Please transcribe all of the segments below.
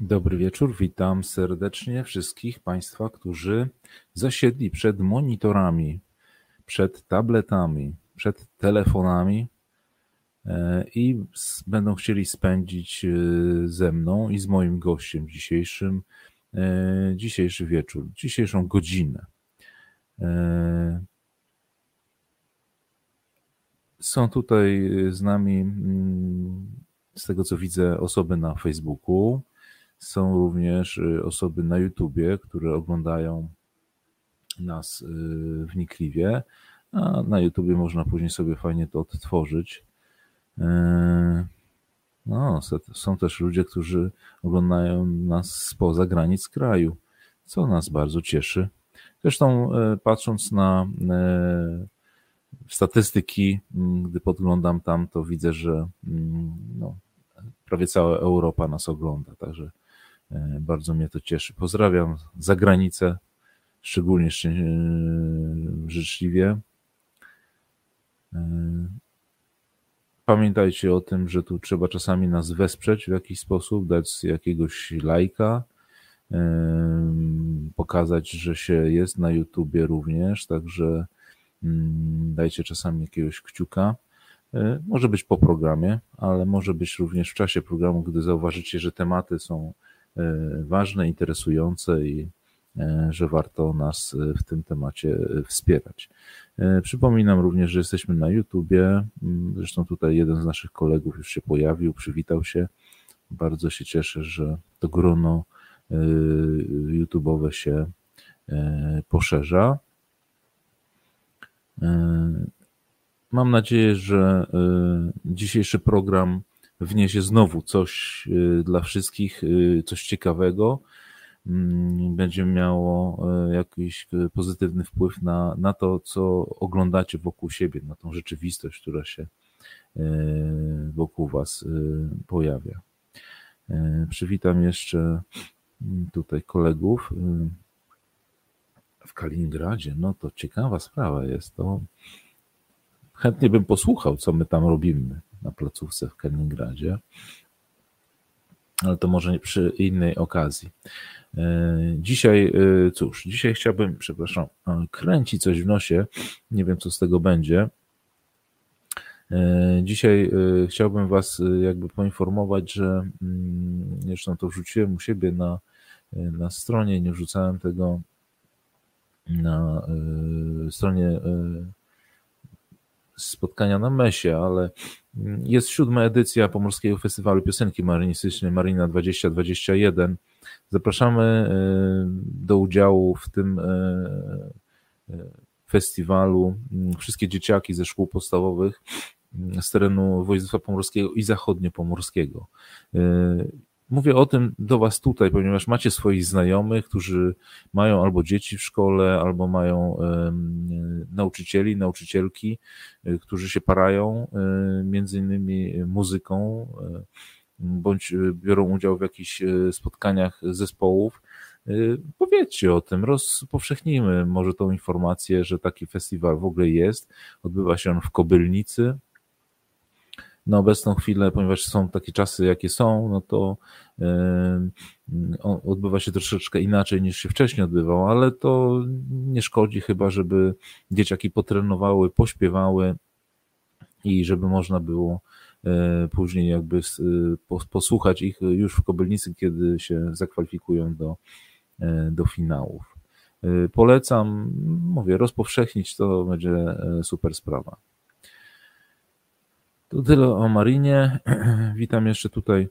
Dobry wieczór, witam serdecznie wszystkich Państwa, którzy zasiedli przed monitorami, przed tabletami, przed telefonami e, i będą chcieli spędzić e, ze mną i z moim gościem dzisiejszym e, dzisiejszy wieczór, dzisiejszą godzinę. Są tutaj z nami, mm, z tego co widzę, osoby na Facebooku. Są również y, osoby na YouTubie, które oglądają nas y, wnikliwie, a na YouTubie można później sobie fajnie to odtworzyć. Y, no, są też ludzie, którzy oglądają nas spoza granic kraju, co nas bardzo cieszy. Zresztą patrząc na statystyki, mm, gdy podglądam tam, to widzę, że mm, no, prawie cała Europa nas ogląda, także bardzo mnie to cieszy. Pozdrawiam za granicę, szczególnie e, życzliwie. E, pamiętajcie o tym, że tu trzeba czasami nas wesprzeć w jakiś sposób, dać jakiegoś lajka, pokazać, że się jest na YouTubie również, także Mm, dajcie czasami jakiegoś kciuka. E, może być po programie, ale może być również w czasie programu, gdy zauważycie, że tematy są e, ważne, interesujące i e, że warto nas w tym temacie wspierać. Przypominam również, że jesteśmy na YouTubie. Mm, zresztą tutaj jeden z naszych kolegów już się pojawił, przywitał się. Bardzo się cieszę, że to grono YouTube'owe się poszerza. E, mam nadzieję, że e, dzisiejszy program wniesie znowu coś e, dla wszystkich, coś ciekawego. Mm, będzie miało jakiś pozytywny wpływ na, na to, co oglądacie wokół siebie, na tą rzeczywistość, która się wokół Was pojawia. Przywitam jeszcze mm, tutaj kolegów w Kaliningradzie, no to ciekawa sprawa jest. To chętnie bym posłuchał, co my tam robimy na placówce w Kaliningradzie, ale to może przy innej okazji. E, dzisiaj, e, cóż, dzisiaj chciałbym, przepraszam, e, kręci coś w nosie. Nie wiem, co z tego będzie. Dzisiaj chciałbym Was jakby poinformować, że mm, zresztą to wrzuciłem u siebie na, na stronie, nie wrzucałem tego na stronie spotkania na Mesie, ale jest siódma edycja Pomorskiego Festiwalu Piosenki Marynistycznej Marina 2021. Zapraszamy y, do udziału w tym festiwalu wszystkie dzieciaki ze szkół podstawowych z terenu województwa pomorskiego i zachodniopomorskiego. Mówię o tym do Was tutaj, ponieważ macie swoich znajomych, którzy mają albo dzieci w szkole, albo mają nauczycieli, nauczycielki, e, którzy się parają e, między innymi muzyką, e, bądź biorą udział w jakichś spotkaniach zespołów. Powiedzcie o tym, rozpowszechnijmy może tą informację, że taki festiwal w ogóle jest. Odbywa się on w Kobylnicy, na obecną chwilę, ponieważ są takie czasy, jakie są, no to on odbywa się troszeczkę inaczej niż się wcześniej odbywał, ale to nie szkodzi chyba, żeby dzieciaki potrenowały, pośpiewały i żeby można było e, później jakby e, posłuchać ich już w Kobylnicy, kiedy się zakwalifikują do, e, do finałów. Polecam, mówię, rozpowszechnić to będzie super sprawa. To tyle o Marinie. Witam jeszcze tutaj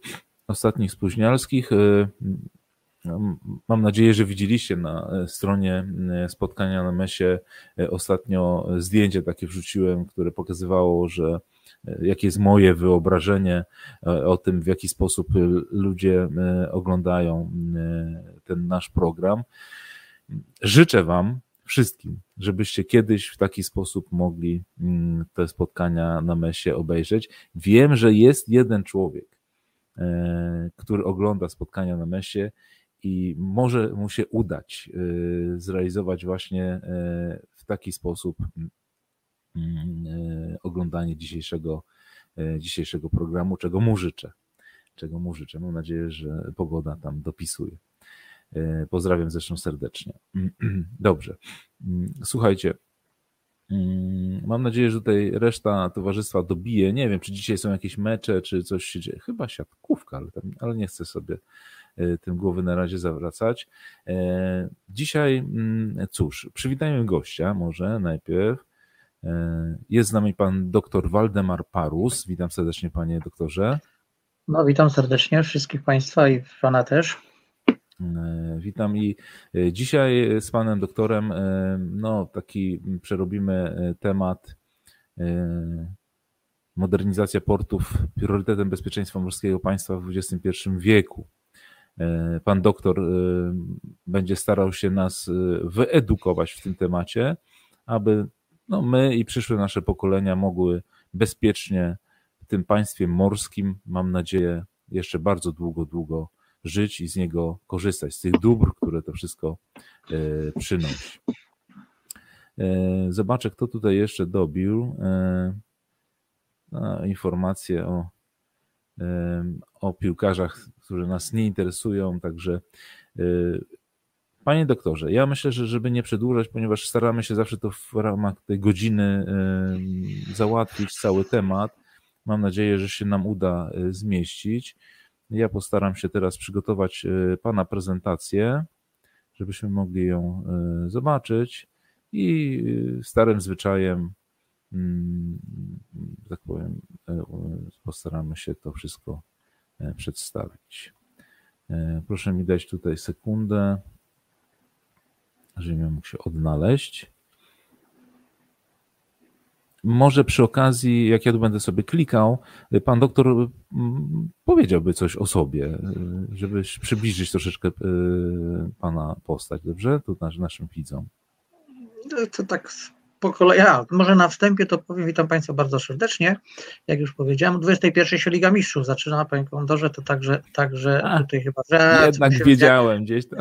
ostatnich spóźnialskich. Y, mam nadzieję, że widzieliście na stronie y, spotkania na mesie y, ostatnio zdjęcie takie wrzuciłem, które pokazywało, że jakie jest moje wyobrażenie o tym, w jaki sposób ludzie oglądają ten nasz program. Życzę Wam, wszystkim, żebyście kiedyś w taki sposób mogli mm, te spotkania na mesie obejrzeć. Wiem, że jest jeden człowiek, e, który ogląda spotkania na mesie i może mu się udać e, zrealizować właśnie e, w taki sposób mm, oglądanie dzisiejszego, dzisiejszego programu, czego mu życzę. czego mu życzę. Mam nadzieję, że pogoda tam dopisuje. Pozdrawiam zresztą serdecznie. Dobrze. Słuchajcie, mam nadzieję, że tutaj reszta towarzystwa dobije. Nie wiem, czy dzisiaj są jakieś mecze, czy coś się dzieje. Chyba siatkówka, ale, tam, ale nie chcę sobie tym głowy na razie zawracać. Dzisiaj, cóż, przywitajmy gościa może najpierw. E, jest z nami pan dr Waldemar Parus. Witam serdecznie, panie doktorze. No, witam serdecznie wszystkich państwa i pana też. E, witam i e, dzisiaj z panem doktorem no, taki przerobimy temat modernizacja portów priorytetem bezpieczeństwa morskiego państwa w XXI wieku. Pan doktor będzie starał się nas wyedukować w tym temacie, aby no my i przyszłe nasze pokolenia mogły bezpiecznie w tym państwie morskim, mam nadzieję, jeszcze bardzo długo, długo żyć i z niego korzystać, z tych dóbr, które to wszystko e, przynosi. E, zobaczę, kto tutaj jeszcze dobił e, informacje o, o piłkarzach, którzy nas nie interesują, także Panie doktorze, ja myślę, że żeby nie przedłużać, ponieważ staramy się zawsze to w ramach tej godziny załatwić cały temat. Mam nadzieję, że się nam uda zmieścić. Ja postaram się teraz przygotować e, Pana prezentację, żebyśmy mogli ją e, zobaczyć i starym zwyczajem, mm, tak powiem, postaramy się to wszystko przedstawić. Proszę mi dać tutaj sekundę żebym mógł się odnaleźć. Może przy okazji, jak ja tu będę sobie klikał, pan doktor mm, powiedziałby coś o sobie, żeby przybliżyć troszeczkę y, pana postać, dobrze? Tu naszym widzom. No, to tak po kolei. A, może na wstępie to powiem, witam Państwa bardzo serdecznie. Jak już powiedziałem, 21 się Liga Mistrzów zaczyna, Panie Komandorze, to także, także A, tutaj chyba... Że, jednak wiedziałem gdzieś to.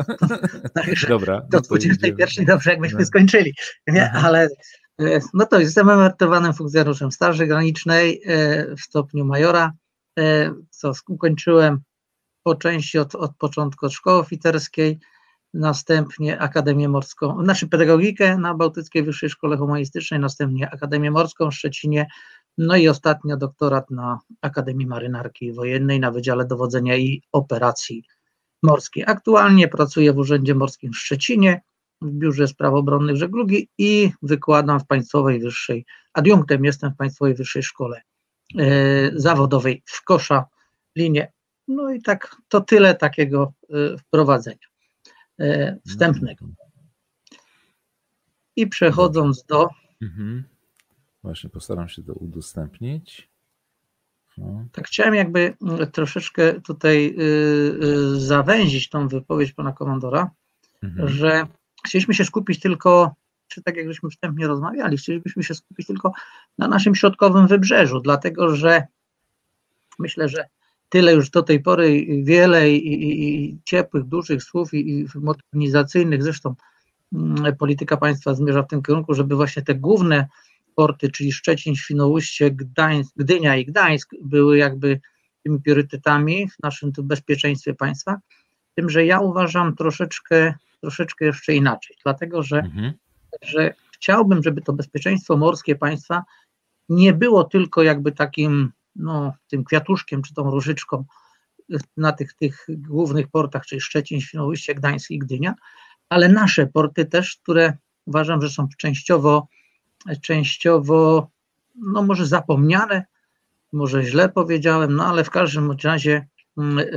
także Dobra. Do 21 dobrze, jakbyśmy no. skończyli. Nie, ale e, no to jestem emerytowanym funkcjonariuszem Straży Granicznej e, w stopniu majora, e, co ukończyłem po części od, od początku od szkoły oficerskiej, następnie Akademię Morską, znaczy pedagogikę na Bałtyckiej Wyższej Szkole Humanistycznej, następnie Akademię Morską w Szczecinie, no i ostatnio doktorat na Akademii Marynarki Wojennej na Wydziale Dowodzenia i Operacji Morskiej. Aktualnie pracuję w Urzędzie Morskim w Szczecinie, w Biurze Spraw Obronnych Żeglugi i wykładam w Państwowej Wyższej, adiunktem jestem w Państwowej Wyższej Szkole e, Zawodowej w Kosza, linie. No i tak, to tyle takiego e, wprowadzenia. E, wstępnego. I przechodząc do. Mhm. Właśnie postaram się to udostępnić. No. Tak chciałem jakby mm, troszeczkę tutaj y, y, zawęzić tą wypowiedź pana komandora, mhm. że chcieliśmy się skupić tylko, czy tak jak żeśmy wstępnie rozmawiali, chcielibyśmy się skupić tylko na naszym środkowym wybrzeżu, dlatego że myślę, że tyle już do tej pory wiele i, i, i ciepłych, dużych słów i, i modernizacyjnych, zresztą mm, polityka państwa zmierza w tym kierunku, żeby właśnie te główne porty, czyli Szczecin, Świnoujście, Gdańsk, Gdynia i Gdańsk były jakby tymi priorytetami w naszym bezpieczeństwie państwa, tym, że ja uważam troszeczkę, troszeczkę jeszcze inaczej, dlatego że, mhm. że chciałbym, żeby to bezpieczeństwo morskie państwa nie było tylko jakby takim no, tym kwiatuszkiem czy tą różyczką na tych, tych głównych portach, czyli Szczecin, Świnoujście, Gdańsk i Gdynia, ale nasze porty też, które uważam, że są częściowo, częściowo no może zapomniane, może źle powiedziałem, no ale w każdym razie,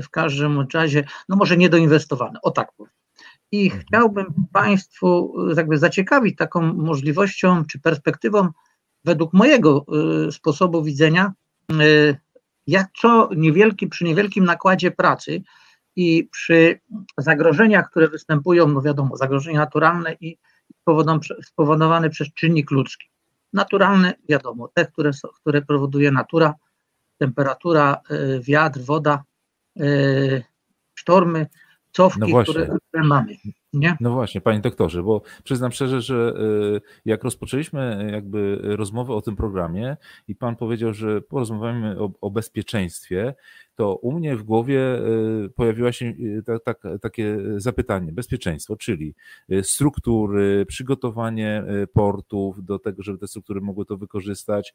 w każdym razie, no może niedoinwestowane, o tak powiem. I mhm. chciałbym Państwu jakby zaciekawić taką możliwością czy perspektywą według mojego y, sposobu widzenia Y, jak co niewielki, przy niewielkim nakładzie pracy i przy zagrożeniach, które występują, no wiadomo, zagrożenia naturalne i spowodowane przez czynnik ludzki. Naturalne, wiadomo, te, które, są, które powoduje natura, temperatura, y, wiatr, woda, y, sztormy, cofki, no które, które mamy. Nie? No właśnie, panie doktorze, bo przyznam szczerze, że y, jak rozpoczęliśmy jakby rozmowę o tym programie i pan powiedział, że porozmawiamy o, o bezpieczeństwie, to u mnie w głowie y, pojawiło się tak, tak, takie zapytanie, bezpieczeństwo, czyli struktury, przygotowanie portów do tego, żeby te struktury mogły to wykorzystać.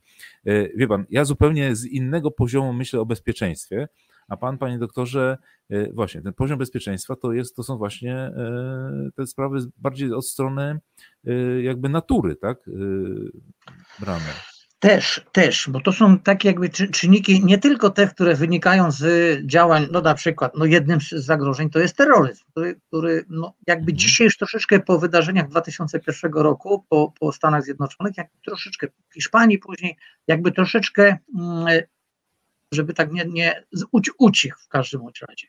Wie pan, ja zupełnie z innego poziomu myślę o bezpieczeństwie, a pan, panie doktorze, e, właśnie ten poziom bezpieczeństwa to jest, to są właśnie e, te sprawy bardziej od strony e, jakby natury, tak? Brane. Też, też, bo to są takie jakby czynniki, nie tylko te, które wynikają z działań, no na przykład, no jednym z zagrożeń to jest terroryzm, który, który no jakby mhm. dzisiaj już troszeczkę po wydarzeniach 2001 roku, po, po Stanach Zjednoczonych, jak troszeczkę w Hiszpanii później, jakby troszeczkę mm, żeby tak nie, nie ucichł w każdym razie.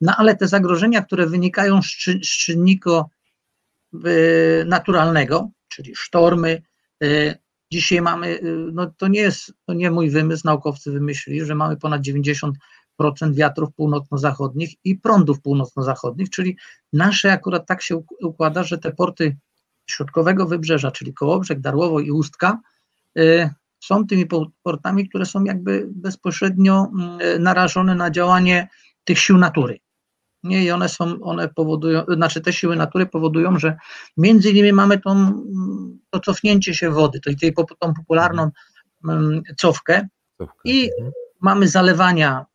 No ale te zagrożenia, które wynikają z, z czynnika y, naturalnego, czyli sztormy, y, dzisiaj mamy, y, no to nie jest, to nie mój wymysł, naukowcy wymyślili, że mamy ponad 90% wiatrów północno-zachodnich i prądów północno-zachodnich, czyli nasze akurat tak się układa, że te porty środkowego wybrzeża, czyli Kołobrzeg, Darłowo i Ustka, są tymi portami, które są jakby bezpośrednio mm, narażone na działanie tych sił natury. Nie, i one są, one powodują, znaczy te siły natury powodują, że między innymi mamy tą, to cofnięcie się wody, to tej, tą popularną mm, cofkę i mhm. mamy zalewania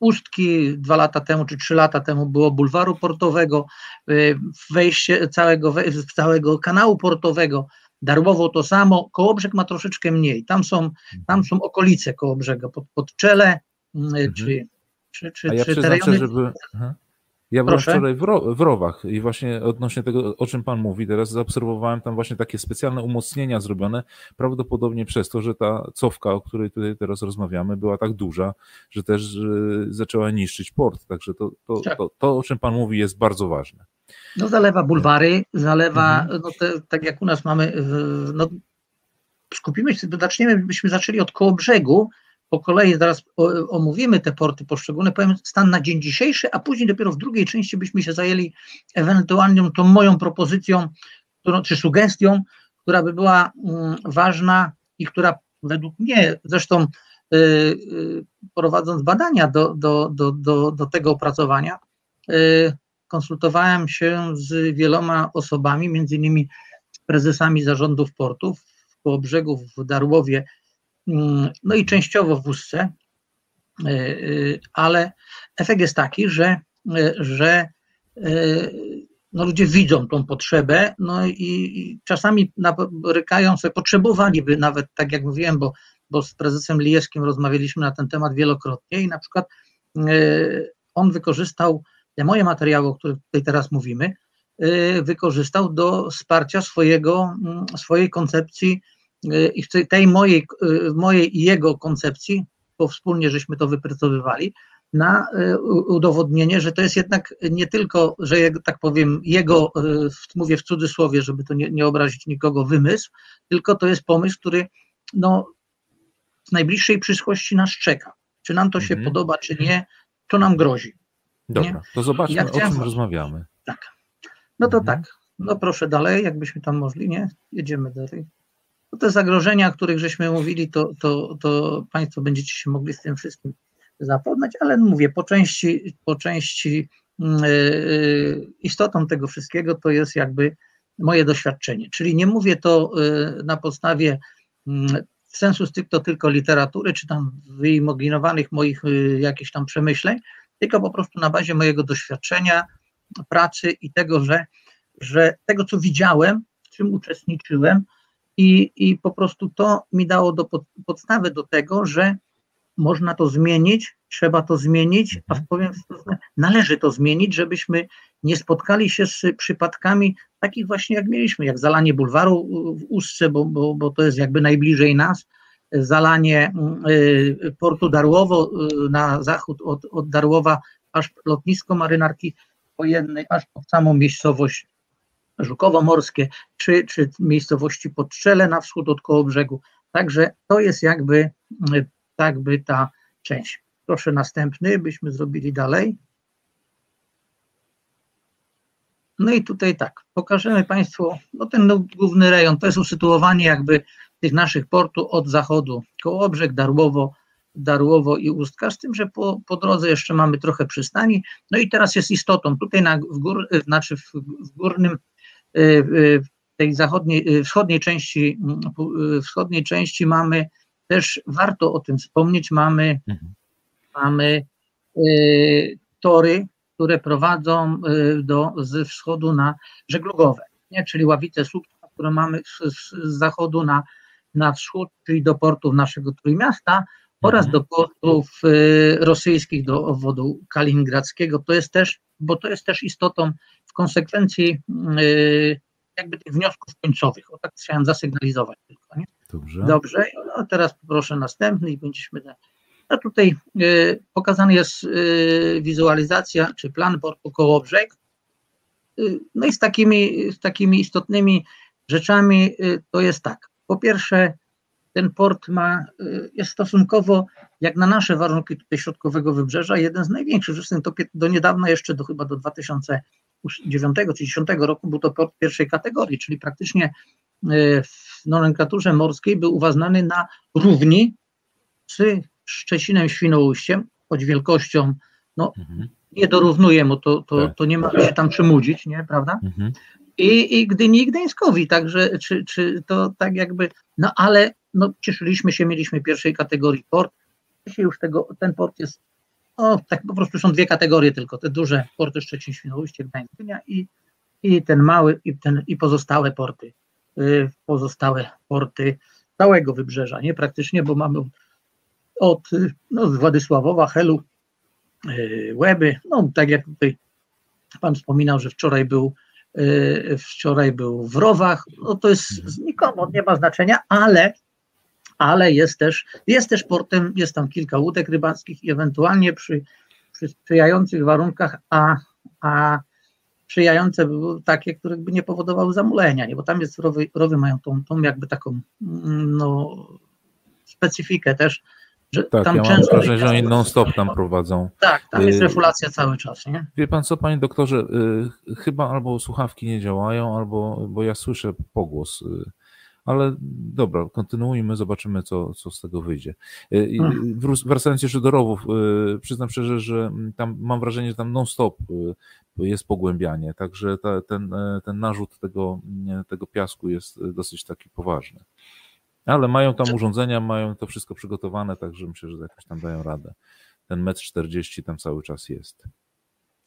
Ustki dwa lata temu czy trzy lata temu było bulwaru portowego, y, wejście całego, całego kanału portowego, Darłowo to samo, Kołobrzeg ma troszeczkę mniej. Tam są, tam są okolice Kołobrzega, pod, pod Czele, mm, mhm. czy, czy, czy, A ja czy te rejony... żeby... Ja byłem Proszę? wczoraj w, ro, w Rowach i właśnie odnośnie tego, o czym Pan mówi, teraz zaobserwowałem tam właśnie takie specjalne umocnienia zrobione, prawdopodobnie przez to, że ta cofka, o której tutaj teraz rozmawiamy, była tak duża, że też zaczęła niszczyć port. Także to, to, tak. to, to, o czym Pan mówi, jest bardzo ważne. No zalewa bulwary, zalewa, mhm. no te, tak jak u nas mamy, no skupimy się, zaczniemy, byśmy zaczęli od koło brzegu, po kolei zaraz omówimy te porty poszczególne, powiem stan na dzień dzisiejszy, a później dopiero w drugiej części byśmy się zajęli ewentualnie tą moją propozycją, którą, czy sugestią, która by była mm, ważna i która według mnie, zresztą y, y, prowadząc badania do, do, do, do, do tego opracowania, y, konsultowałem się z wieloma osobami, między innymi prezesami zarządów portów w Kołobrzegu, w Darłowie, mm, no i częściowo w Ustce, e, e, ale efekt jest taki, że, e, że no ludzie widzą tą potrzebę, no i, czasami borykają sobie, potrzebowaliby nawet, tak jak mówiłem, bo, bo z prezesem Lijewskim rozmawialiśmy na ten temat wielokrotnie i na przykład on wykorzystał te moje materiały, o których tutaj teraz mówimy, y, wykorzystał do wsparcia swojego, mm, swojej koncepcji y, i tej mojej, y, mojej i jego koncepcji, bo wspólnie żeśmy to wypracowywali, na udowodnienie, że to jest jednak nie tylko, że tak powiem, jego, mówię w cudzysłowie, żeby to nie, nie obrazić nikogo, wymysł, tylko to jest pomysł, który no, w najbliższej przyszłości nas czeka. Czy nam to się mhm. podoba, czy nie, to nam grozi. Dobra, nie? to zobaczmy, ja o czym rozmawiamy. Tak. No to mhm. tak. No proszę dalej, jakbyśmy tam mogli, nie? Jedziemy dalej. No te zagrożenia, o których żeśmy mówili, to, to, to Państwo będziecie się mogli z tym wszystkim zapoznać, ale mówię, po części, po części yy, istotą tego wszystkiego to jest jakby moje doświadczenie. Czyli nie mówię to yy, na podstawie yy, sensu stricto tylko literatury, czy tam wyimaginowanych moich jakichś tam przemyśleń, tylko po prostu na bazie mojego doświadczenia, pracy i tego, że, że tego, co widziałem, w czym uczestniczyłem, i, i po prostu to mi dało do pod, podstawy do tego, że można to zmienić, trzeba to zmienić, a w powiem należy to zmienić, żebyśmy nie spotkali się z przypadkami takich właśnie jak mieliśmy, jak zalanie bulwaru w Ustce, bo, bo, bo to jest jakby najbliżej nas, zalanie y, portu Darłowo y, na zachód od, od Darłowa, aż lotnisko marynarki wojennej, aż pod samą miejscowość Żukowo-Morskie, czy, czy miejscowości Podczele na wschód od koło brzegu. Także to jest jakby, y, jakby ta część. Proszę następny, byśmy zrobili dalej. No i tutaj tak, pokażemy Państwu, no ten no, główny rejon, to jest usytuowanie jakby tych naszych portów od zachodu, Kołobrzeg, Darłowo, Darłowo i Ustka, z tym, że po, po drodze jeszcze mamy trochę przystani. No i teraz jest istotą, tutaj na, w, gór, znaczy w, w górnym, y, w tej zachodniej, wschodniej części, wschodniej części mamy też, warto o tym wspomnieć, mamy, mhm. mamy y, tory, które prowadzą do, z wschodu na żeglugowe, nie? czyli ławice słupka, które mamy z, z zachodu na, na wschód, czyli do portów naszego Trójmiasta, oraz mhm. do portów y, rosyjskich, do obwodu kaliningradzkiego. To jest też, bo to jest też istotą w konsekwencji y, jakby tych wniosków końcowych. O tak chciałem zasygnalizować tylko. Nie? Dobrze. Dobrze. No teraz poproszę następny i będziemy. A tutaj y, pokazana jest y, wizualizacja, czy plan portu Kołobrzeg. Y, no i z takimi, z takimi istotnymi rzeczami y, to jest tak. Po pierwsze, ten port ma, y, jest stosunkowo, jak na nasze warunki tutaj środkowego wybrzeża, jeden z największych. Zresztą to do niedawna jeszcze, do chyba do 2009 czy 2010 roku był to port pierwszej kategorii, czyli praktycznie y, w nomenklaturze morskiej był uważany na równi z Szczecinem Świnoujściem, choć wielkością no, mhm. nie dorównuje mu, to, to, tak. to nie ma się tam przymudzić, nie, prawda? Mhm. I, i Gdyni i Gdańskowi, także czy, czy to tak jakby, no ale no, cieszyliśmy się, mieliśmy pierwszej kategorii port. Dzisiaj już tego, ten port jest, o, tak po prostu są dwie kategorie tylko, te duże porty Szczecin, Świnoujście, Gdańsk, i, i ten mały, i, ten, i pozostałe porty, y, pozostałe porty całego wybrzeża, nie praktycznie, bo mamy od no, Władysławowa, Helu, y, Łeby, no tak jak tutaj Pan wspominał, że wczoraj był wczoraj był w Rowach, no to jest nikomu nie ma znaczenia, ale ale jest też, jest też portem, jest tam kilka łódek rybackich i ewentualnie przy, przy sprzyjających warunkach, a, a sprzyjające były takie, które by nie powodowały zamulenia, nie? bo tam jest rowy, rowy mają tą, tą jakby taką mm, no, specyfikę też, że tak, tam ja często mam wrażenie, że oni non-stop tam prowadzą. Tak, tam jest y, refulacja cały czas, nie? Wie pan co, panie doktorze, y, chyba albo słuchawki nie działają, albo, bo ja słyszę pogłos. Y, ale dobra, kontynuujmy, zobaczymy, co, co z tego wyjdzie. Hmm. Wracając jeszcze do rowów, przyznam szczerze, że tam mam wrażenie, że tam non-stop jest pogłębianie, także ta, ten, ten narzut tego, tego piasku jest dosyć taki poważny. Ale mają tam urządzenia, mają to wszystko przygotowane, także myślę, że jakoś tam dają radę. Ten metr 40 tam cały czas jest.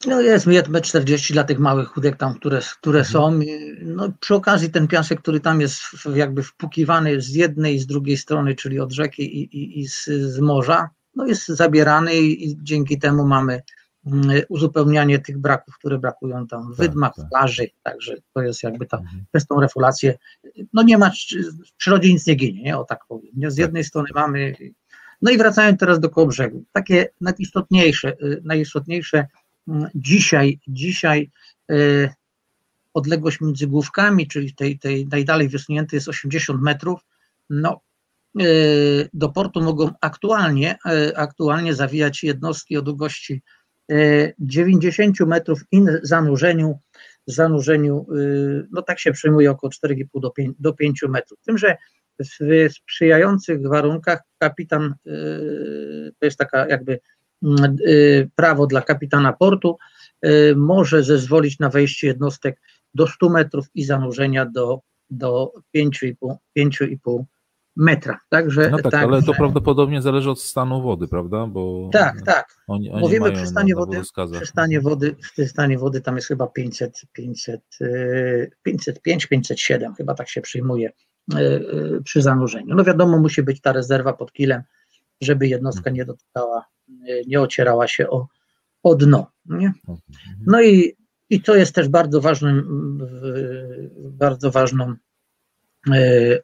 No jest 1,40 m dla tych małych chudek tam, które, które mhm. są. No, przy okazji ten piasek, który tam jest jakby wpukiwany z jednej i z drugiej strony, czyli od rzeki i, i, i z, z, morza, no jest zabierany i, dzięki temu mamy uzupełnianie tych braków, które brakują tam w tak, wydmach, tak. plaży, także to jest jakby ta, mhm. przez tą refulację, no nie ma, w przyrodzie nic nie ginie, nie? o tak powiem. Nie? Z tak. jednej strony mamy, no i wracając teraz do koło brzegu, takie najistotniejsze, y, najistotniejsze Dzisiaj, dzisiaj e, odległość między główkami, czyli tej, tej najdalej wysuniętej jest 80 metrów, no, e, do portu mogą aktualnie, aktualnie zawijać jednostki o długości 90 metrów i zanurzeniu, zanurzeniu, no tak się przyjmuje około 4,5 do 5, do 5 metrów. Tym, że w sprzyjających warunkach kapitan, to jest taka jakby Mm, y, prawo dla kapitana portu, y, może zezwolić na wejście jednostek do 100 metrów i zanurzenia do, do 5,5 metra. Także, no tak, tak, ale to prawdopodobnie zależy od stanu wody, prawda? Bo tak, tak. Oni, oni Mówimy przy stanie, wody, przy stanie wody, w stanie wody tam jest chyba 500, 500, 505, 507, chyba tak się przyjmuje y, przy zanurzeniu. No wiadomo, musi być ta rezerwa pod kilem, żeby jednostka nie dotykała nie ocierała się o, o dno. Nie? No i, i to jest też bardzo ważnym, bardzo ważną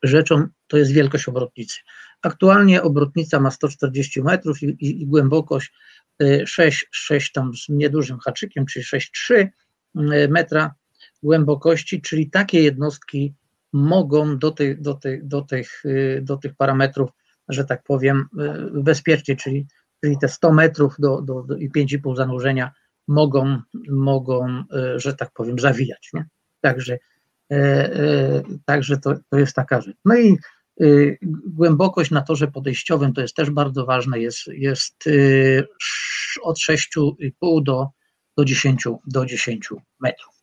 rzeczą, to jest wielkość obrotnicy. Aktualnie obrotnica ma 140 metrów i, i, i głębokość 6, e, 6 tam z niedużym haczykiem, czyli 6,3 e, metra głębokości, czyli takie jednostki mogą do, do, do, tych, do tych parametrów, że tak powiem, bezpiecznie, czyli czyli te 100 metrów do, do, do i 5,5 zanurzenia mogą, mogą że tak powiem, zawijać. Nie? Także, także to, to jest taka rzecz. No i głębokość na torze podejściowym to jest też bardzo ważne, jest, jest od 6,5 do, do, 10, do 10 metrów.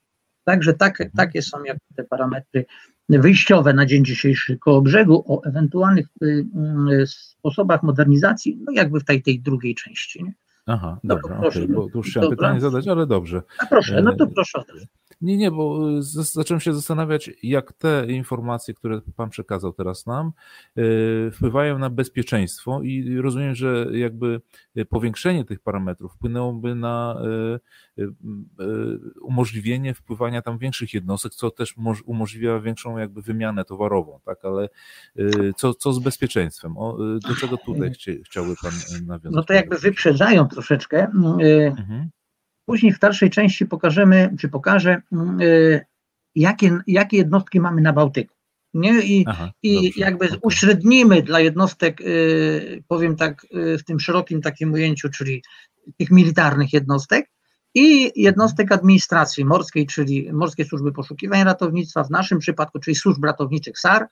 Także tak, mhm. takie są jak te parametry wyjściowe na dzień dzisiejszy koło brzegu, o ewentualnych y, y, sposobach modernizacji, no jakby w tej, tej drugiej części. Nie? Aha, no dobra, okay, bo tu już chciałem pytanie zadać, ale dobrze. A proszę, no to e, proszę razu. Nie, nie, bo y, zacząłem się zastanawiać, jak te informacje, które Pan przekazał teraz nam, y, wpływają na bezpieczeństwo i rozumiem, że jakby powiększenie tych parametrów wpłynęłoby na umożliwienie wpływania tam większych jednostek, co też umożliwia większą jakby wymianę towarową, tak, ale co, co z bezpieczeństwem? O, do czego tutaj chciałby Pan nawiązać? No to jakby wyprzedzają troszeczkę. Mhm. Później w dalszej części pokażemy, czy pokażę, mm, y, jakie, jakie jednostki mamy na Bałtyku. Nie? I, Aha, i jakby okay. uśrednimy dla jednostek, y, powiem tak, y, w tym szerokim takim ujęciu, czyli tych militarnych jednostek i jednostek administracji morskiej, czyli Morskiej Służby Poszukiwania Ratownictwa, w naszym przypadku, czyli służb ratowniczych SAR,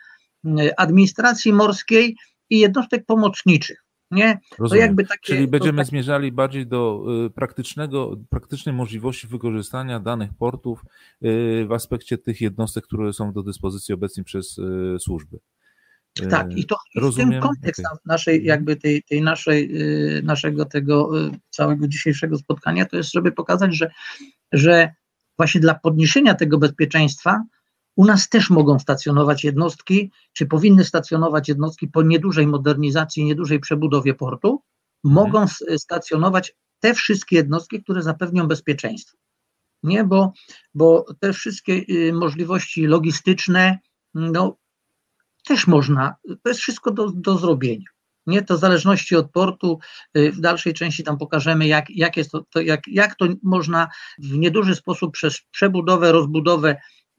administracji morskiej i jednostek pomocniczych. Nie? To jakby takie, Czyli będziemy tak... zmierzali bardziej do y, praktycznego, praktycznej możliwości wykorzystania danych portów y, w aspekcie tych jednostek, które są do dyspozycji obecnie przez y, służby. Tak, i to Rozumiem. w tym kontekst okay. naszej, mhm. jakby tej, tej naszej, naszego tego całego dzisiejszego spotkania, to jest, żeby pokazać, że, że właśnie dla podniesienia tego bezpieczeństwa u nas też mogą stacjonować jednostki, czy powinny stacjonować jednostki po niedużej modernizacji, niedużej przebudowie portu, mogą mhm. stacjonować te wszystkie jednostki, które zapewnią bezpieczeństwo. Nie, bo, bo te wszystkie y, możliwości logistyczne, no, też można, to jest wszystko do, do zrobienia. Nie, to w zależności od portu, y, w dalszej części tam pokażemy, jak, jak, jest to, to, jak, jak to można w nieduży sposób przez przebudowę, rozbudowę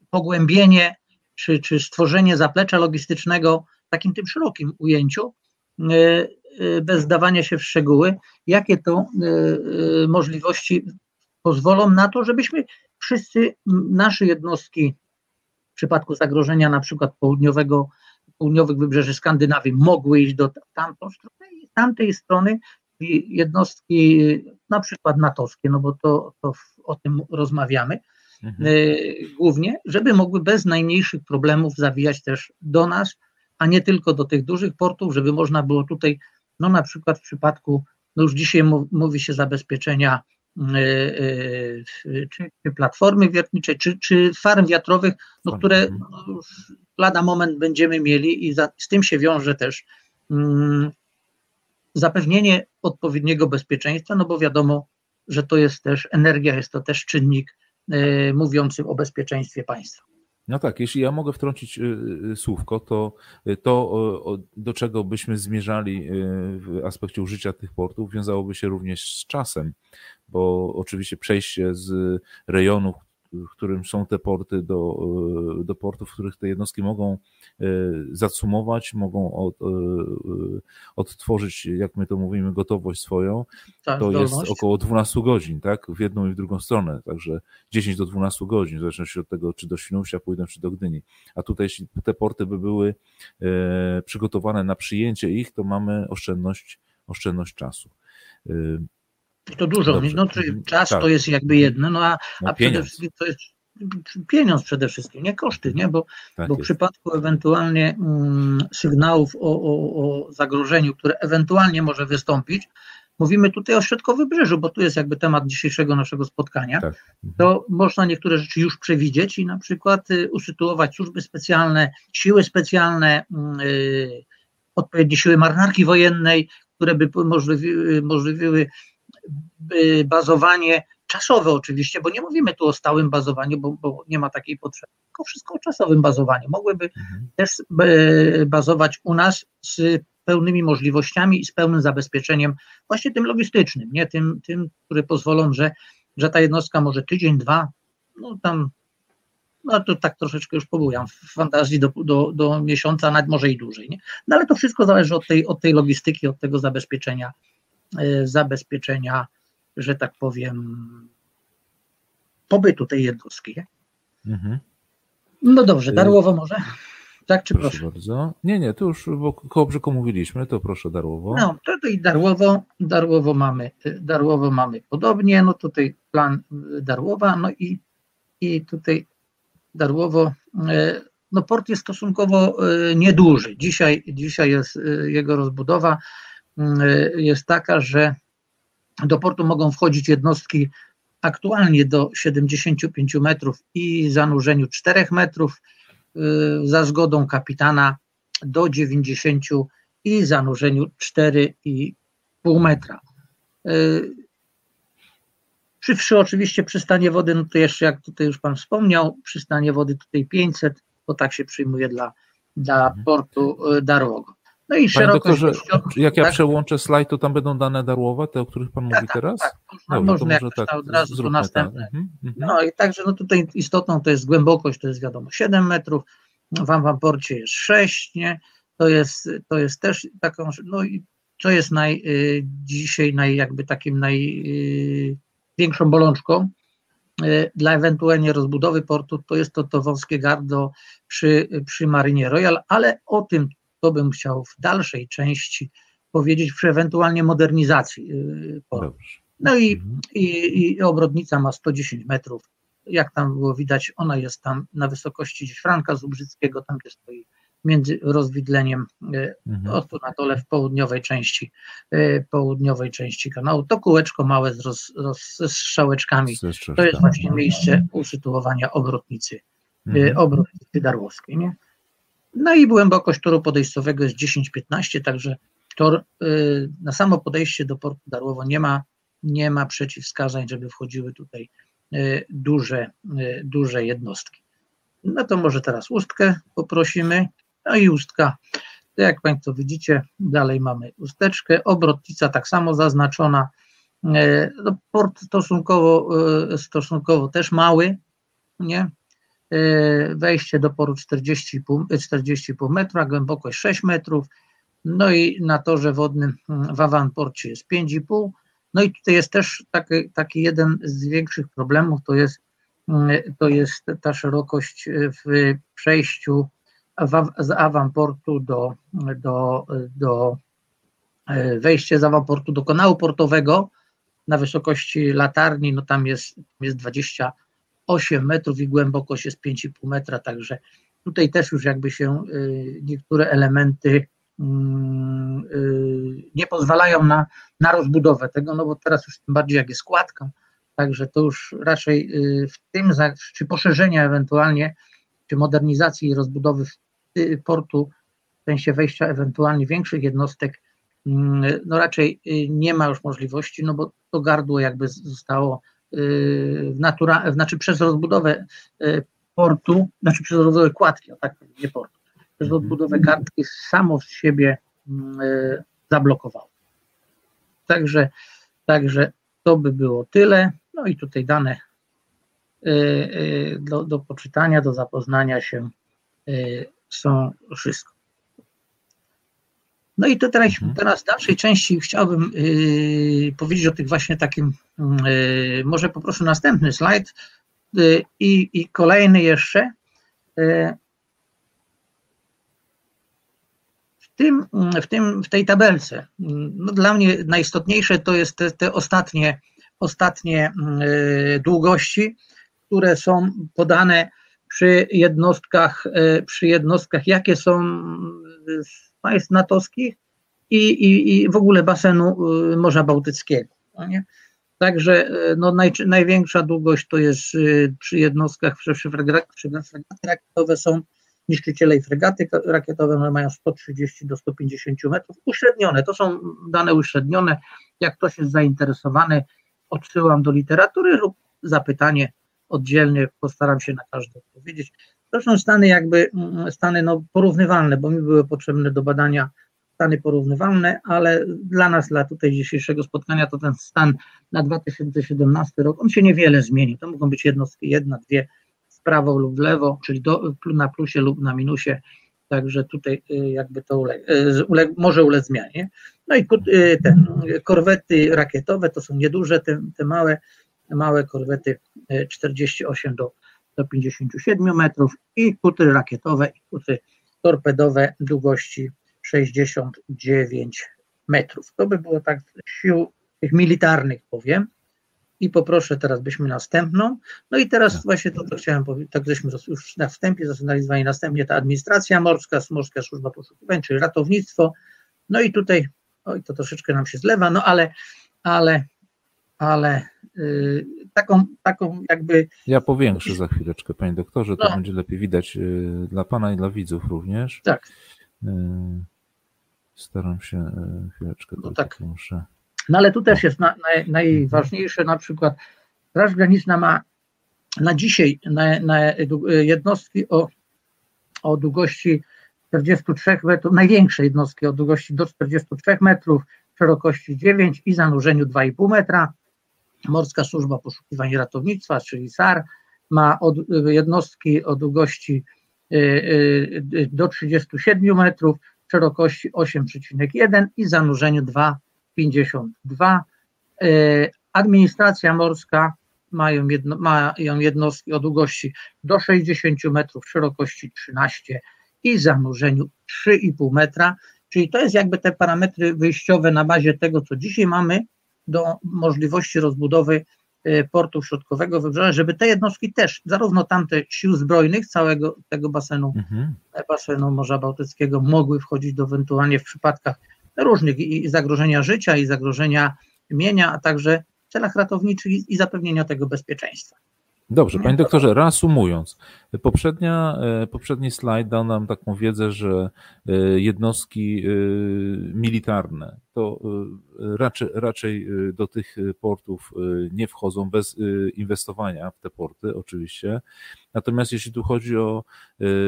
pogłębienie czy, czy stworzenie zaplecza logistycznego w takim tym szerokim ujęciu, e, e, bez zdawania się w szczegóły, jakie to możliwości pozwolą na to, żebyśmy wszyscy nasze jednostki w przypadku zagrożenia na przykład południowego, południowych wybrzeży Skandynawii mogły iść do tamtą strony i z tamtej strony jednostki na przykład natowskie, no bo to, to o tym rozmawiamy, mhm. Y, głównie, żeby mogły bez najmniejszych problemów zawijać też do nas, a nie tylko do tych dużych portów, żeby można było tutaj, no na przykład w przypadku, no już dzisiaj mówi się zabezpieczenia y, y, czy, czy platformy wiertniczej, czy, czy farm wiatrowych, no, które mhm. no, lada moment będziemy mieli i za, z tym się wiąże też mm, zapewnienie odpowiedniego bezpieczeństwa, no bo wiadomo, że to jest też energia, jest to też czynnik Y, mówiącym o bezpieczeństwie państwa. No tak, jeśli ja mogę wtrącić y, y, słówko, to to, do czego byśmy zmierzali w aspekcie użycia tych portów, wiązałoby się również z czasem, bo oczywiście przejście z rejonów, w którym są te porty, do, e, do portów, w których te jednostki mogą e, zacumować, mogą od, e, odtworzyć, jak my to mówimy, gotowość swoją, tak, to jest około 12 godzin, tak? W jedną i w drugą stronę, także 10 do 12 godzin, w zależności od tego, czy do Świnoujścia pójdą, czy do Gdyni. A tutaj, jeśli te porty by były przygotowane na przyjęcie ich, to mamy oszczędność, oszczędność czasu. To dużo, Dobrze. no czyli czas tak. to jest jakby jedno, no a, no, a przede wszystkim to jest pieniądz przede wszystkim, nie koszty, nie? Bo, tak bo w przypadku ewentualnie mm, sygnałów o, o, o zagrożeniu, które ewentualnie może wystąpić, mówimy tutaj o Środkowybrzeżu, bo tu jest jakby temat dzisiejszego naszego spotkania, tak. mhm. to można niektóre rzeczy już przewidzieć i na przykład y, usytuować służby specjalne, siły specjalne, y, odpowiednie siły marynarki wojennej, które by możliwi, możliwiły bazowanie czasowe oczywiście, bo nie mówimy tu o stałym bazowaniu, bo, bo nie ma takiej potrzeby, tylko wszystko o czasowym bazowaniu. Mogłyby mhm. też e, bazować u nas z pełnymi możliwościami i z pełnym zabezpieczeniem, właśnie tym logistycznym, nie tym, tym które pozwolą, że, że ta jednostka może tydzień, dwa, no tam, no to tak troszeczkę już pobujam w fantazji do, do, do miesiąca, nawet może i dłużej, nie? No ale to wszystko zależy od tej, od tej logistyki, od tego zabezpieczenia zabezpieczenia, że tak powiem, pobytu tej jednostki. Mhm. No dobrze, Darłowo może? Tak, czy proszę? proszę? bardzo. Nie, nie, to już bo koło brzegu mówiliśmy, to proszę Darłowo. No, to tutaj Darłowo, Darłowo mamy, Darłowo mamy podobnie, no tutaj plan Darłowa, no i, i tutaj Darłowo, e, no port jest stosunkowo e, nieduży. Dzisiaj, dzisiaj jest e, jego rozbudowa jest taka, że do portu mogą wchodzić jednostki aktualnie do 75 metrów i zanurzeniu 4 metrów, za zgodą kapitana do 90 i zanurzeniu 4,5 metra. Przy, przy oczywiście przystanie wody, no to jeszcze jak tutaj już Pan wspomniał, przystanie wody tutaj 500, bo tak się przyjmuje dla, dla mhm. portu Darłogo. No i szerokość... Doktorze, jak ja tak? przełączę slajd, to tam będą dane darłowe, te, o których Pan tak, mówi tak, teraz? Tak, Dobrze, można jak tak, od razu to następne. Mhm, mhm. No i także no tutaj istotną to jest głębokość, to jest wiadomo 7 metrów, w Amwamporcie jest 6, nie? To jest, to jest też taką, no i co jest naj, y, dzisiaj naj, jakby takim naj, y, bolączką e, dla ewentualnie rozbudowy portu, to jest to, to wąskie gardło przy, przy Marinie Royal, ale o tym to bym chciał w dalszej części powiedzieć przy ewentualnie modernizacji portu. No i, mhm. i, i obrodnica ma 110 metrów. Jak tam było widać, ona jest tam na wysokości Franka Zubrzyckiego, tam gdzie stoi między rozwidleniem e, mhm. na dole w południowej części e, południowej części kanału. To kółeczko małe z, roz, roz, z strzałeczkami. To jest właśnie miejsce usytuowania obrotnicy, mhm. obrotnicy darłowskiej. Nie? No i głębokość toru podejściowego jest 10-15, także tor na samo podejście do portu Darłowo nie ma, nie ma przeciwwskazań, żeby wchodziły tutaj duże, duże jednostki. No to może teraz ustkę poprosimy. No i ustka. Jak Państwo widzicie, dalej mamy usteczkę. Obrotnica tak samo zaznaczona. No, port stosunkowo, stosunkowo też mały, nie? E, wejście do poru 40,5 40 metra, głębokość 6 metrów, no i na torze wodnym w Awanporcie jest 5,5. No i tutaj jest też taki, taki jeden z większych problemów, to jest, to jest ta szerokość w przejściu z awamportu do, do, do e, wejście z awamportu do kanału portowego na wysokości latarni, no tam jest, jest 28 metrów i głębokość jest 5,5 metra, także tutaj też już jakby się e, niektóre elementy mm, e, nie pozwalają na, na rozbudowę tego, no bo teraz już tym bardziej jak jest składka, także to już raczej w tym, czy poszerzenia ewentualnie czy modernizacji i rozbudowy portu, w sensie wejścia ewentualnie większych jednostek, mm, no raczej y, nie ma już możliwości, no bo to gardło jakby zostało y, natura, znaczy przez rozbudowę y, portu, znaczy przez rozbudowę kładki, tak, nie portu, przez mhm. rozbudowę kartki samo z siebie mm, zablokowało. Także, także to by było tyle. No i tutaj dane do, do poczytania, do zapoznania się są wszystko. No i to teraz, mhm. teraz w dalszej części chciałbym yy, powiedzieć o tych właśnie takim, yy, może poproszę następny slajd yy, i kolejny jeszcze. Y, w tym, w tym, w tej tabelce, no dla mnie najistotniejsze to jest te, te ostatnie, ostatnie y, długości, które są podane przy jednostkach, przy jednostkach jakie są państw natowskich i, i, i w ogóle basenu e, Morza Bałtyckiego. No nie? Także e, no, naj, największa długość to jest przy jednostkach, przy fregaty rakietowe są niszczyciele i fregaty rakietowe, one mają 130 do 150 metrów, uśrednione, to są dane uśrednione, jak ktoś jest zainteresowany, odsyłam do literatury lub zapytanie oddzielnie, postaram się na każde odpowiedzieć. To są stany jakby, mm, stany no, porównywalne, bo mi były potrzebne do badania stany porównywalne, ale dla nas, dla tutaj dzisiejszego spotkania, to ten stan na 2017 rok, on się niewiele zmieni. To mogą być jednostki, jedna, dwie w prawo lub w lewo, czyli do, na plusie lub na minusie, także tutaj y, jakby to uleg, y, uleg, może ulec zmianie. No i y, te korwety rakietowe to są nieduże, te, te małe, małe korwety 48 do, do 57 metrów i kutry rakietowe i kutry torpedowe długości 69 metrów. To by było tak sił tych militarnych powiem. I poproszę teraz byśmy następną. No i teraz tak. właśnie to, co chciałem powiedzieć, tak żeśmy już na wstępie zasygnalizowali, następnie ta administracja morska, Morska Służba Poszukiwań, czyli ratownictwo. No i tutaj, oj, to troszeczkę nam się zlewa, no ale, ale, ale yy, taką, taką jakby... Ja powiększę za chwileczkę, panie doktorze, to no. będzie lepiej widać yy, dla pana i dla widzów również. Tak. Yy, staram się, yy, chwileczkę, no tak. muszę... No ale tu też jest na, na, najważniejsze, na przykład Straż Graniczna ma na dzisiaj na, na jednostki o, o długości 43 metrów, największe jednostki o długości do 43 metrów, szerokości 9 i zanurzeniu 2,5 metra. Morska Służba Poszukiwań i Ratownictwa, czyli SAR, ma od, jednostki o długości y, y, do 37 metrów, szerokości 8,1 i zanurzeniu 2 52. E, administracja morska mają, jedno, mają jednostki o długości do 60 metrów, szerokości 13 i zanurzeniu 3,5 metra, czyli to jest jakby te parametry wyjściowe na bazie tego, co dzisiaj mamy do możliwości rozbudowy e, portu środkowego wybrzeża, żeby te jednostki też, zarówno tamte sił zbrojnych całego tego basenu, mhm. basenu Morza Bałtyckiego mogły wchodzić do ewentualnie w przypadkach różnych i zagrożenia życia, i zagrożenia mienia, a także w celach ratowniczych i zapewnienia tego bezpieczeństwa. Dobrze, panie doktorze, reasumując, poprzednia, e, poprzedni slajd dał nam taką wiedzę, że e, jednostki e, militarne to raczej, raczej do tych portów nie wchodzą bez inwestowania w te porty, oczywiście. Natomiast jeśli tu chodzi o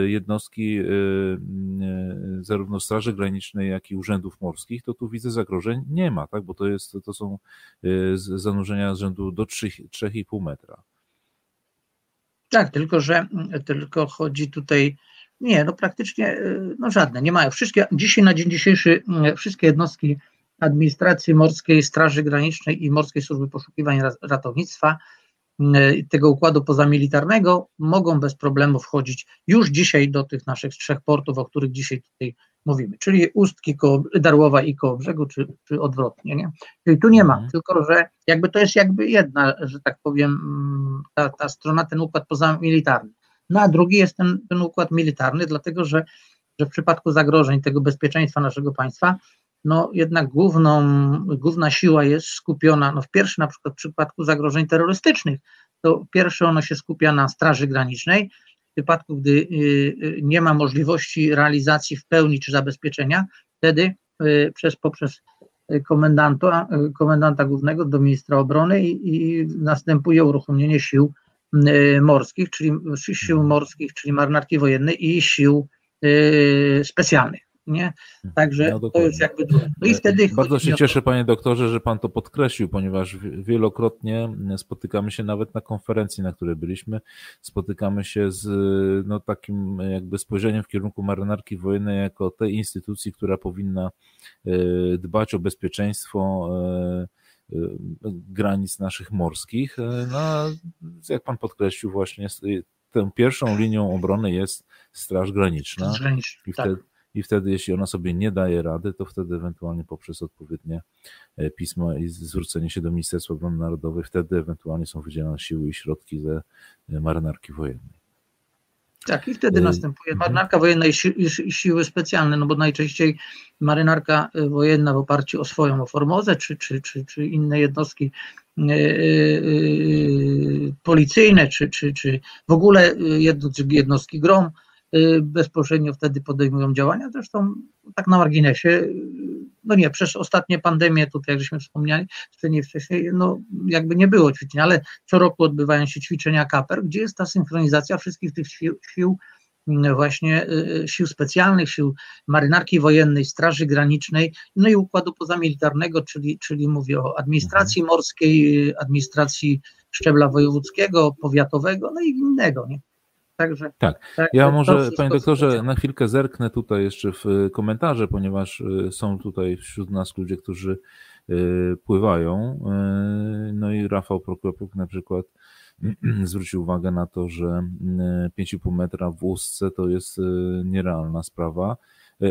jednostki zarówno Straży Granicznej, jak i urzędów morskich, to tu widzę zagrożeń nie ma, tak? bo to, jest, to są zanurzenia z rzędu do 3,5 metra. Tak, tylko że tylko chodzi tutaj, nie, no praktycznie y, no żadne, nie mają. Wszystkie, dzisiaj na dzień dzisiejszy y, wszystkie jednostki administracji morskiej, Straży Granicznej i Morskiej Służby Poszukiwań Ratownictwa y, tego układu pozamilitarnego mogą bez problemu wchodzić już dzisiaj do tych naszych trzech portów, o których dzisiaj tutaj mówimy, czyli Ustki, koło, Darłowa i koło brzegu, czy, czy odwrotnie. Nie? Czyli tu nie ma, mhm. tylko że jakby to jest jakby jedna, że tak powiem, ta, ta strona, ten układ pozamilitarny. No a drugi jest ten, ten układ militarny, dlatego że, że w przypadku zagrożeń tego bezpieczeństwa naszego państwa, no jednak główną, główna siła jest skupiona, no w pierwszym na przykład w przypadku zagrożeń terrorystycznych, to pierwsze ono się skupia na Straży Granicznej, w wypadku, gdy y, y, nie ma możliwości realizacji w pełni czy zabezpieczenia, wtedy y, przez, poprzez komendanta, komendanta głównego do ministra obrony i, i następuje uruchomienie sił morskich, czyli sił morskich, czyli marynarki wojennej i sił specjalnych nie? Także no, to jest jakby No i wtedy Bardzo się cieszę, panie doktorze, że pan to podkreślił, ponieważ wielokrotnie spotykamy się nawet na konferencji, na której byliśmy, spotykamy się z no, takim jakby spojrzeniem w kierunku marynarki wojennej jako tej instytucji, która powinna e, dbać o bezpieczeństwo e, e, granic naszych morskich. No, jak pan podkreślił właśnie, tą pierwszą linią obrony jest Straż Graniczna. Straż I wtedy, tak i wtedy, jeśli ona sobie nie daje rady, to wtedy ewentualnie poprzez odpowiednie e, pismo i zwrócenie się do Ministerstwa Obrony Narodowej, wtedy ewentualnie są wydzielane siły i środki ze e, marynarki wojennej. Tak, i wtedy y następuje mhm. marynarka wojenna i, si i, siły specjalne, no bo najczęściej marynarka wojenna w oparciu o swoją formozę, czy, czy, czy, czy inne jednostki policyjne, czy, czy, czy w ogóle jednostki GROM, bezpośrednio wtedy podejmują działania. Zresztą tak na marginesie, y, no nie, przez ostatnie pandemie, tutaj jak żeśmy wspomnieli, nie wcześniej, no jakby nie było ćwiczeń, ale co roku odbywają się ćwiczenia KAPER, gdzie jest ta synchronizacja wszystkich tych sił, sił mm, właśnie y, sił specjalnych, sił marynarki wojennej, straży granicznej, no i układu pozamilitarnego, czyli, czyli mówię o administracji mhm. morskiej, administracji szczebla wojewódzkiego, powiatowego, no i innego, nie? Także, tak. tak ja może, panie doktorze, na chwilkę zerknę tutaj jeszcze w komentarze, ponieważ y, są tutaj wśród nas ludzie, którzy pływają. No i Rafał Prokopuk na przykład zwrócił uwagę na to, że 5,5 metra w łusce to jest nierealna sprawa.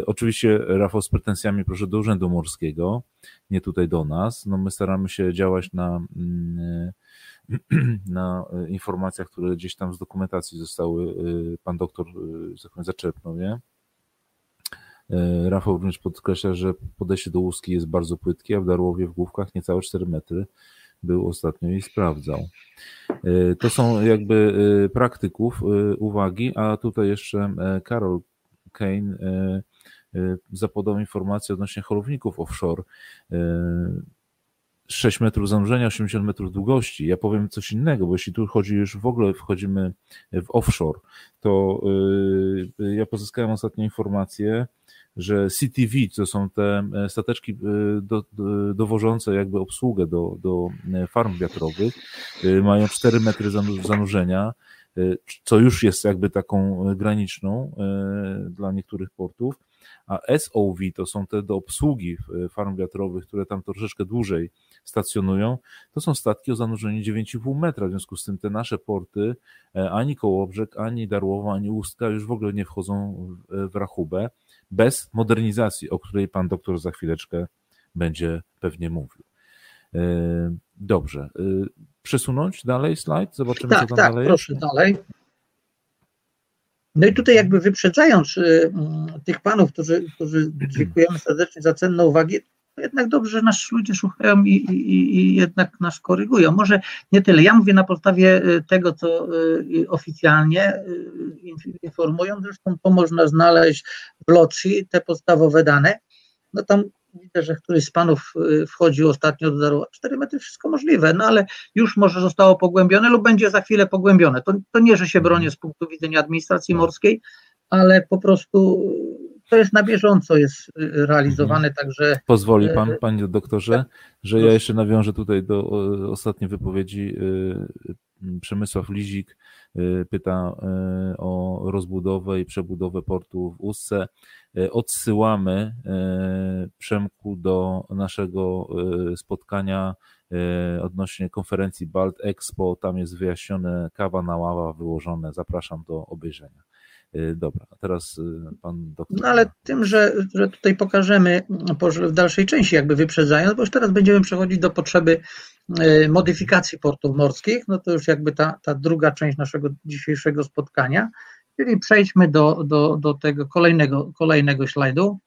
Oczywiście Rafał z pretensjami proszę do Urzędu Morskiego, nie tutaj do nas. No my staramy się działać na na e, informacjach, które gdzieś tam z dokumentacji zostały, e, pan doktor e, zaczerpnął je. Rafał również podkreśla, że podejście do łuski jest bardzo płytkie, a w Darłowie w Główkach niecałe 4 metry był ostatnio i sprawdzał. To są jakby praktyków uwagi, a tutaj jeszcze Karol Kane zapodał informację odnośnie holowników offshore. 6 metrów zanurzenia, 80 metrów długości. Ja powiem coś innego, bo jeśli tu chodzi już w ogóle wchodzimy w offshore, to yy, ja pozyskałem ostatnio informację, że CTV, to są te e, stateczki e, do, do, dowożące jakby obsługę do, do e, farm wiatrowych, mają 4 metry zanurzenia, co już jest jakby taką graniczną dla niektórych portów, a SOV to są te do obsługi farm wiatrowych, które tam troszeczkę dłużej stacjonują, to są statki o zanurzeniu 9,5 metra. W związku z tym te nasze porty, e, ani Kołobrzeg, ani Darłowo, ani Ustka już w ogóle nie wchodzą w rachubę bez modernizacji, o której pan doktor za chwileczkę będzie pewnie mówił. E, dobrze. E, przesunąć dalej slajd? Zobaczymy, tak, co tam tak, dalej proszę dalej. No i tutaj jakby wyprzedzając y, tych panów, którzy, którzy dziękujemy serdecznie za cenne uwagi, jednak dobrze, że nas ludzie słuchają i, i, i, jednak nas korygują. Może nie tyle. Ja mówię na podstawie y, tego, co y, oficjalnie informują, zresztą to można znaleźć w Locji, te podstawowe dane. No tam widzę, że któryś z panów wchodził ostatnio do Darła. 4 metry, wszystko możliwe, no ale już może zostało pogłębione lub będzie za chwilę pogłębione. To, to nie, że się bronię z punktu widzenia administracji morskiej, ale po prostu to jest na bieżąco jest y, realizowane, mhm. także... Pozwoli pan, y, panie doktorze, tak. że ja jeszcze nawiążę tutaj do ostatniej wypowiedzi. Y, Przemysław Lizik pyta o rozbudowę i przebudowę portu w Ustce. Odsyłamy Przemku do naszego spotkania odnośnie konferencji Balt Expo. Tam jest wyjaśnione kawa na ława wyłożone. Zapraszam do obejrzenia. Y, dobra, a teraz y, pan doktor. No ale tym, że, że tutaj pokażemy w dalszej części, jakby wyprzedzając, bo już teraz będziemy przechodzić do potrzeby y, modyfikacji portów morskich, no to już jakby ta, ta druga część naszego dzisiejszego spotkania, czyli przejdźmy do, do, do tego kolejnego, kolejnego slajdu.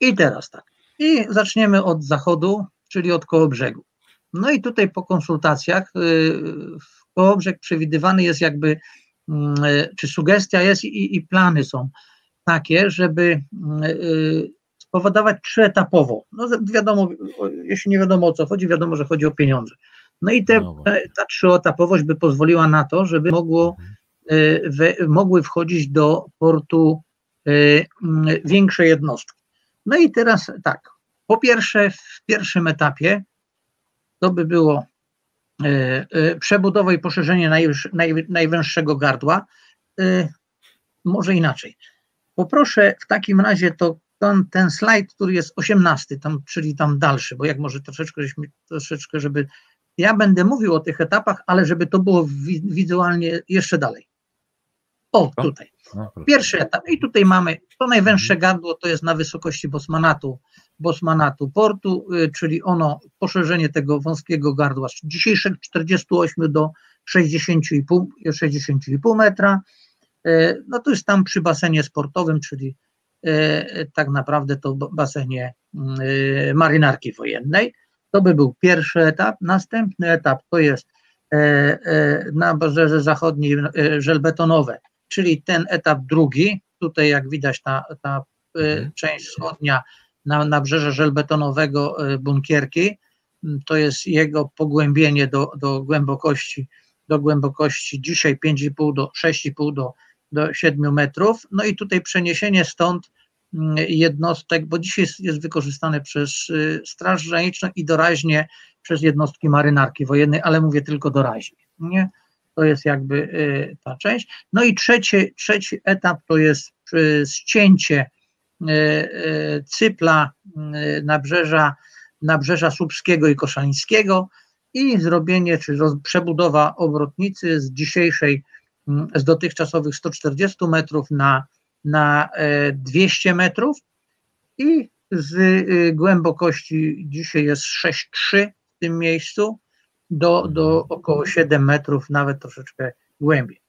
I teraz tak. I zaczniemy od zachodu, czyli od koło brzegu. No i tutaj po konsultacjach w Kołobrzeg przewidywany jest jakby e, czy sugestia jest i, i plany są takie, żeby mm, e, spowodować trzyetapowo. No wiadomo, jeśli nie wiadomo o co chodzi, wiadomo, że chodzi o pieniądze. No i te, no ta trzyetapowość by pozwoliła na to, żeby mogło, mhm. we, mogły wchodzić do portu mm, większe jednostki. No i teraz tak, po pierwsze w pierwszym etapie to by było E, e, przebudowę i poszerzenie najwęższego gardła. E, może inaczej. Poproszę w takim razie to ten, ten slajd, który jest 18, tam, czyli tam dalszy, bo jak może troszeczkę, troszeczkę, żeby ja będę mówił o tych etapach, ale żeby to było wizualnie jeszcze dalej. O, tutaj. Pierwszy etap. I tutaj mamy to najwęższe gardło, to jest na wysokości Bosmanatu Bosmanatu portu, y, czyli ono, poszerzenie tego wąskiego gardła z dzisiejszych 48 do 60,5 60,5 metra. Y, no to jest tam przy basenie sportowym, czyli y, tak naprawdę to basenie marynarki wojennej. To by był pierwszy etap. Następny etap to jest na Barzerze Zachodniej żelbetonowe, czyli ten etap drugi. Tutaj jak widać ta, ta mhm. część wschodnia na nabrzeże żelbetonowego e, bunkierki. To jest jego pogłębienie do, do głębokości, do głębokości dzisiaj 5,5 do 6,5 do, do 7 metrów. No i tutaj przeniesienie stąd mm, jednostek, bo dzisiaj jest, jest wykorzystane przez y, Straż Graniczną i doraźnie przez jednostki marynarki wojennej, ale mówię tylko doraźnie. Nie? To jest jakby y, ta część. No i trzeci, trzeci etap to jest ścięcie Cypla, nabrzeża, nabrzeża Słupskiego i Koszalińskiego i zrobienie, czy przebudowa obrotnicy z dzisiejszej, z dotychczasowych 140 metrów na, na 200 metrów i z głębokości dzisiaj jest 6,3 w tym miejscu do, do około 7 metrów, nawet troszeczkę głębiej.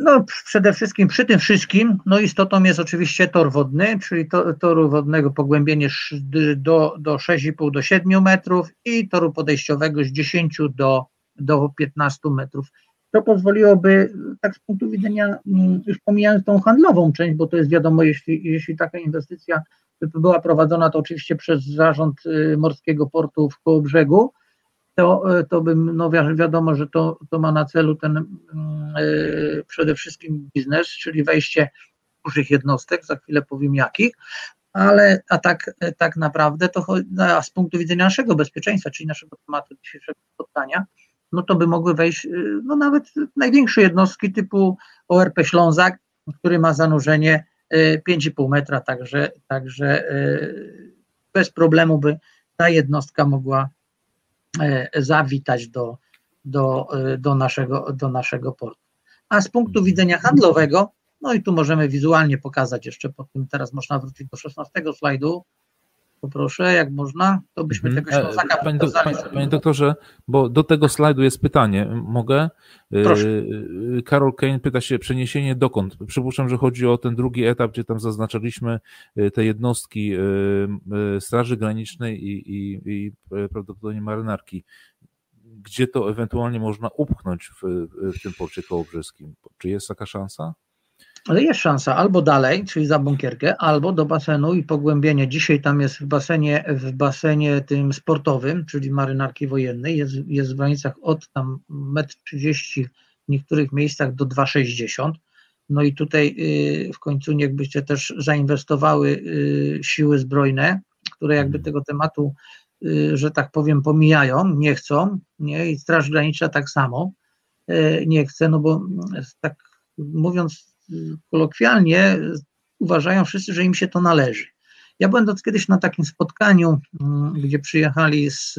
No, przede wszystkim przy tym wszystkim, no istotą jest oczywiście tor wodny, czyli to, toru wodnego pogłębienie do, do 6,5 do 7 metrów i toru podejściowego z 10 do, do 15 metrów. To pozwoliłoby, tak z punktu widzenia, mm, już pomijając tą handlową część, bo to jest wiadomo, jeśli, jeśli taka inwestycja była prowadzona, to oczywiście przez zarząd y, Morskiego Portu w Kołobrzegu, to, y, to bym, no wiadomo, że to, to ma na celu ten yy, przede wszystkim biznes, czyli wejście dużych jednostek, za chwilę powiem jakich, ale a tak, tak naprawdę to a z punktu widzenia naszego bezpieczeństwa, czyli naszego tematu dzisiejszego spotkania, no to by mogły wejść no nawet największe jednostki typu ORP Ślązak, który ma zanurzenie 5,5 metra, także, także bez problemu by ta jednostka mogła E, zawitać do, do, e, do, naszego, do naszego portu. A z punktu widzenia handlowego, no i tu możemy wizualnie pokazać jeszcze po tym, teraz można wrócić do 16 slajdu, poproszę, jak można, to byśmy mhm. tego Ślązaka panie, do, panie, panie, doktorze, bo do tego slajdu jest pytanie, mogę? Proszę. E, Karol Kane pyta się, przeniesienie dokąd? Przypuszczam, że chodzi o ten drugi etap, gdzie tam zaznaczaliśmy te jednostki Straży Granicznej i, i, i prawdopodobnie marynarki. Gdzie to ewentualnie można upchnąć w, w tym porcie kołobrzeskim? Czy jest taka szansa? Ale jest szansa albo dalej, czyli za bunkierkę, albo do basenu i pogłębienie. Dzisiaj tam jest w basenie, w basenie tym sportowym, czyli marynarki wojennej, jest, jest w granicach od tam 1,30 m w niektórych miejscach do 2,60 no i tutaj y, w końcu niechbyście też zainwestowały y, siły zbrojne, które jakby tego tematu, y, że tak powiem, pomijają, nie chcą, nie? i Straż Graniczna tak samo nie chce, no bo tak mówiąc kolokwialnie uważają wszyscy, że im się to należy. Ja byłem kiedyś na takim spotkaniu, mm, gdzie przyjechali z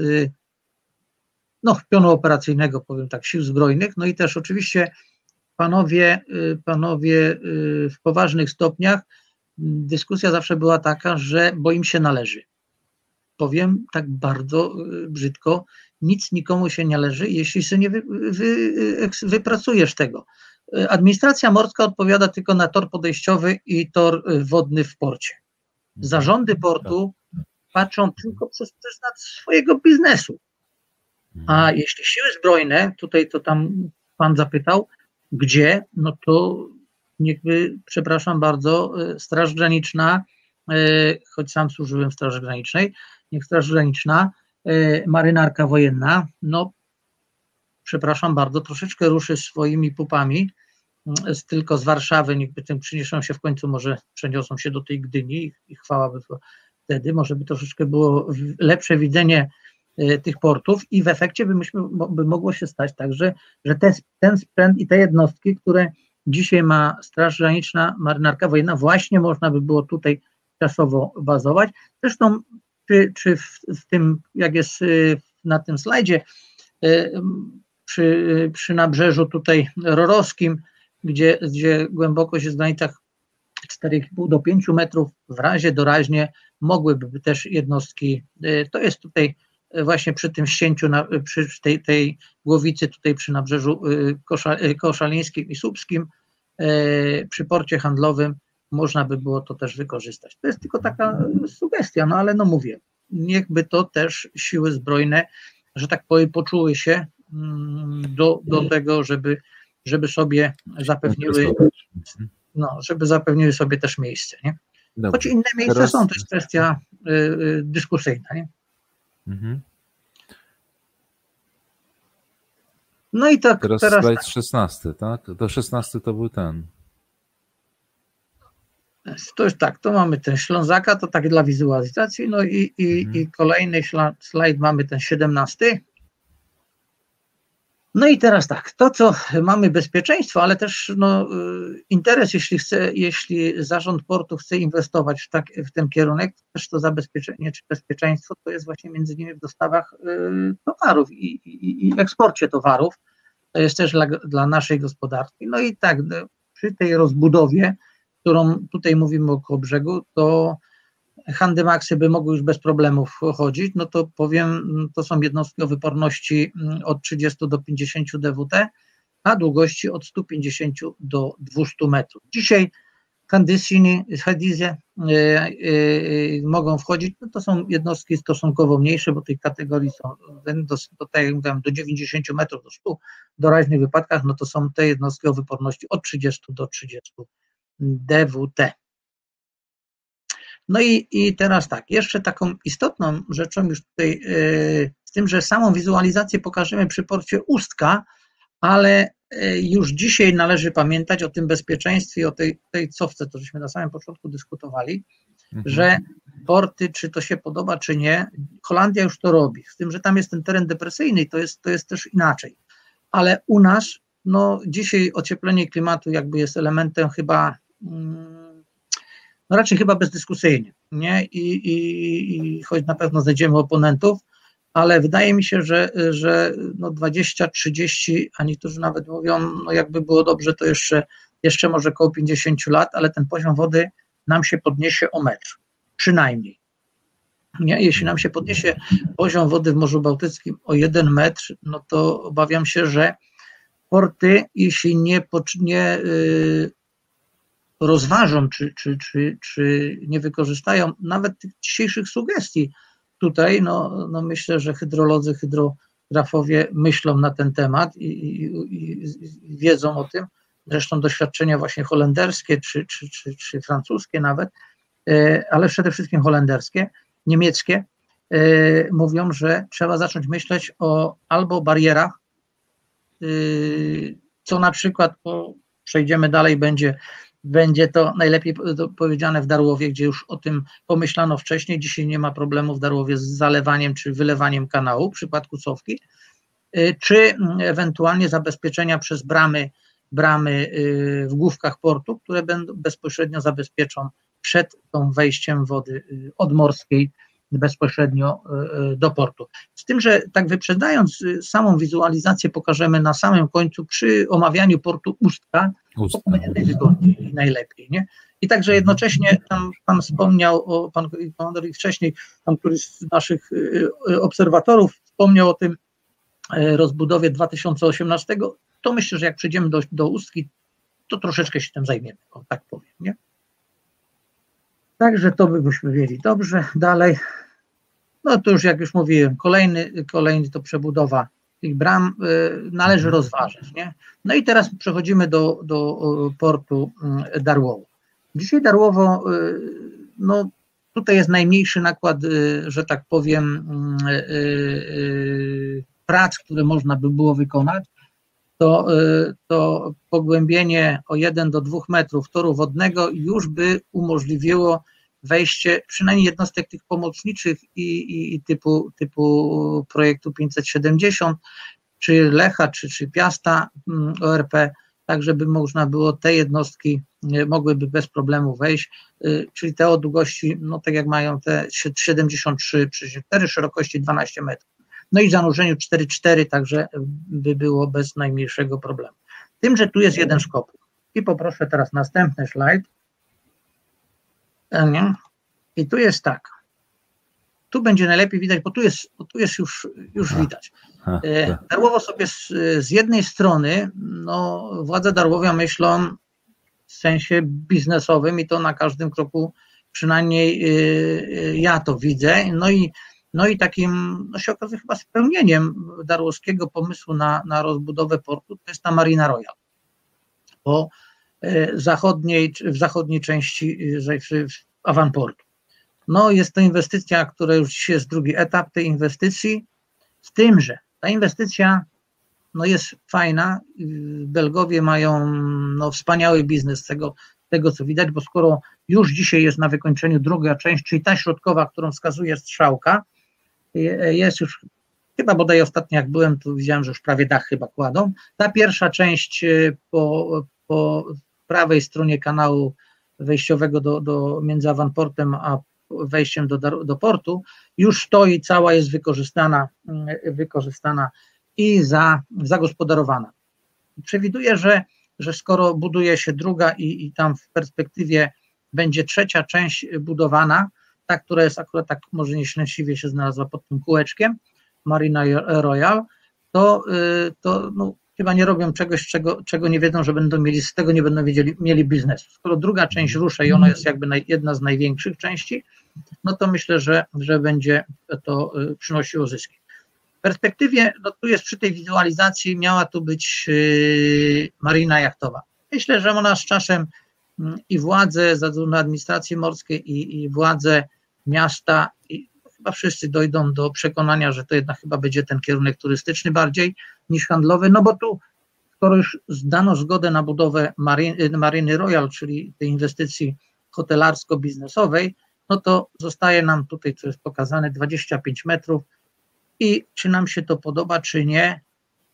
no, pionu operacyjnego, powiem tak, sił zbrojnych, no i też oczywiście panowie, y, panowie y, w poważnych stopniach, dyskusja zawsze była taka, że bo im się należy. Powiem tak bardzo y, brzydko, nic nikomu się nie należy, jeśli sobie nie wy, wy, wypracujesz tego. Administracja morska odpowiada tylko na tor podejściowy i tor y, wodny w porcie. Zarządy portu patrzą tylko przez pryzmat swojego biznesu. A mhm. jeśli siły zbrojne, tutaj to tam pan zapytał, gdzie, no to niechby, przepraszam bardzo, y, Straż Graniczna, y, choć sam służyłem w Straży Granicznej, niech Straż Graniczna, marynarka wojenna, no przepraszam bardzo, troszeczkę ruszy swoimi pupami, mm, z, tylko z Warszawy, niechby tym przyniosą się w końcu, może przeniosą się do tej Gdyni i chwała by wtedy, może by troszeczkę było lepsze widzenie e, tych portów i w efekcie by, myśmy, by mogło się stać tak, że, że te, ten sprzęt i te jednostki, które dzisiaj ma Straż Graniczna, Marynarka Wojenna, właśnie można by było tutaj czasowo bazować. Zresztą czy, czy w, w tym, jak jest e, na tym slajdzie, e, przy, przy nabrzeżu tutaj rorowskim, gdzie, gdzie głębokość jest w granicach 4,5 do 5 metrów, w razie doraźnie mogłyby też jednostki, e, to jest tutaj e, właśnie przy tym ścięciu, na, przy tej, tej głowicy tutaj przy nabrzeżu Kosza, koszalińskim i słupskim, przy porcie handlowym można by było to też wykorzystać. To jest tylko taka sugestia, no ale no mówię, niechby to też siły zbrojne, że tak powiem, poczuły się do, do tego, żeby, żeby sobie zapewniły, no, żeby zapewniły sobie też miejsce. Nie? Choć inne miejsca Teraz... są, to jest kwestia y, y, dyskusyjna. Nie? Mhm. No i tak teraz. Teraz slajd 16, tak? To 16 to był ten. To już tak, to mamy ten Ślązaka, to tak dla wizualizacji, no i, i, mhm. i kolejny slajd mamy ten 17. No i teraz tak, to co mamy bezpieczeństwo, ale też no, interes, jeśli, chce, jeśli zarząd portu chce inwestować w, tak, w ten kierunek, też to zabezpieczenie czy bezpieczeństwo to jest właśnie między innymi w dostawach y, towarów i, i, i, eksporcie towarów. To jest też dla, dla naszej gospodarki. No i tak, no, przy tej rozbudowie, którą tutaj mówimy o brzegu, to handymaksy by mogły już bez problemów chodzić, no to powiem, to są jednostki o wyporności mm, od 30 do 50 dWt, a długości od 150 do 200 metrów. Dzisiaj Handysiny, Hadizie y, y, mogą wchodzić, no to są jednostki stosunkowo mniejsze, bo tej kategorii są do, do, tak do 90 metrów, do 100 w doraźnych wypadkach, no to są te jednostki o wyporności od 30 do 30 dWt. No i, i teraz tak, jeszcze taką istotną rzeczą już tutaj, yy, z tym, że samą wizualizację pokażemy przy porcie Ustka, ale yy, już dzisiaj należy pamiętać o tym bezpieczeństwie, o tej, tej cofce, to żeśmy na samym początku dyskutowali, mhm. że porty, czy to się podoba, czy nie, Holandia już to robi, z tym, że tam jest ten teren depresyjny i to jest, to jest też inaczej. Ale u nas, no dzisiaj ocieplenie klimatu jakby jest elementem chyba... Mm, no raczej chyba bezdyskusyjnie, nie? I, i, i choć na pewno znajdziemy oponentów, ale wydaje mi się, że, że no 20, 30, a niektórzy nawet mówią, no jakby było dobrze, to jeszcze, jeszcze może około 50 lat, ale ten poziom wody nam się podniesie o metr, przynajmniej. Nie? Jeśli nam się podniesie poziom wody w Morzu Bałtyckim o jeden metr, no to obawiam się, że porty, jeśli nie, nie y, rozważą, czy, czy, czy, czy nie wykorzystają nawet tych dzisiejszych sugestii. Tutaj no, no myślę, że hydrolodzy, hydrografowie myślą na ten temat i, i, i wiedzą o tym. Zresztą doświadczenia właśnie holenderskie czy, czy, czy, czy francuskie nawet, e, ale przede wszystkim holenderskie, niemieckie, e, mówią, że trzeba zacząć myśleć o albo barierach, e, co na przykład, bo przejdziemy dalej, będzie będzie to najlepiej powiedziane w Darłowie, gdzie już o tym pomyślano wcześniej. Dzisiaj nie ma problemu w Darłowie z zalewaniem czy wylewaniem kanału w przypadku cofki, y, czy ewentualnie zabezpieczenia przez bramy, bramy y, w główkach portu, które będą bezpośrednio zabezpieczą przed tą wejściem wody y, odmorskiej bezpośrednio do portu. Z tym, że tak wyprzedając samą wizualizację pokażemy na samym końcu przy omawianiu portu Ustka, to będzie najwygodniej i najlepiej, nie? I także mhm. jednocześnie tam pan wspomniał, o, pan komandor wcześniej, pan któryś z naszych y, y, obserwatorów wspomniał o tym e, rozbudowie 2018, to myślę, że jak przejdziemy do, do Ustki, to troszeczkę się tym zajmiemy, tak powiem, nie? Także to byśmy wiedzieli. Dobrze, dalej. No to już jak już mówiłem, kolejny, kolejny to przebudowa tych bram y, należy mhm. rozważyć. Nie? No i teraz przechodzimy do, do portu y, Darłowo. Dzisiaj Darłowo, y, no tutaj jest najmniejszy nakład, że tak powiem, prac, które można by było wykonać, to, to pogłębienie o 1 do 2 metrów toru wodnego już by umożliwiło wejście przynajmniej jednostek tych pomocniczych i, i, i typu, typu projektu 570, czy Lecha, czy, czy Piasta mm, ORP, tak żeby można było te jednostki e, mogłyby bez problemu wejść, e, czyli te o długości, no tak jak mają te 73,4, szerokości 12 metrów. No i zanurzeniu 4,4, także by było bez najmniejszego problemu. Tym, że tu jest jeden szkop. I poproszę teraz następny slajd. Nie? I tu jest tak. Tu będzie najlepiej widać, bo tu jest, bo tu jest już, już widać. E, Darłowo sobie z, z jednej strony, no, władze Darłowia myślą w sensie biznesowym i to na każdym kroku przynajmniej y, ja to widzę. No i, no i takim, no się okazuje chyba spełnieniem darłowskiego pomysłu na, na rozbudowę portu to jest ta Marina Royal. Y, zachodniej, w zachodniej części w awanportu. No jest to inwestycja, która już jest drugi etap tej inwestycji, z tym, że ta inwestycja no jest fajna, Belgowie mają no, wspaniały biznes z tego, tego, co widać, bo skoro już dzisiaj jest na wykończeniu druga część, czyli ta środkowa, którą wskazuje strzałka, jest już chyba bodaj ostatnio jak byłem, to widziałem, że już prawie dach chyba kładą. Ta pierwsza część po, po prawej stronie kanału wejściowego do, do między Awanportem a wejściem do, do portu już stoi, cała jest wykorzystana, wykorzystana i za, zagospodarowana. Przewiduję, że, że skoro buduje się druga i, i tam w perspektywie będzie trzecia część budowana, ta, która jest akurat tak może nieszczęśliwie się znalazła pod tym kółeczkiem, Marina Royal, to, y, to no, chyba nie robią czegoś, czego, czego nie wiedzą, że będą mieli, z tego nie będą wiedzieli, mieli biznesu. Skoro druga część rusza i ona jest jakby naj, jedna z największych części, no to myślę, że, że będzie to y, przynosiło zyski. W perspektywie, no tu jest przy tej wizualizacji, miała tu być yy, marina jachtowa. Myślę, że ona z czasem yy, i władze zarówno administracji morskiej i, i władze miasta i chyba wszyscy dojdą do przekonania, że to jednak chyba będzie ten kierunek turystyczny bardziej niż handlowy, no bo tu skoro już zdano zgodę na budowę Mariny, Mariny Royal, czyli tej inwestycji hotelarsko-biznesowej, no to zostaje nam tutaj, co jest pokazane, 25 metrów i czy nam się to podoba, czy nie,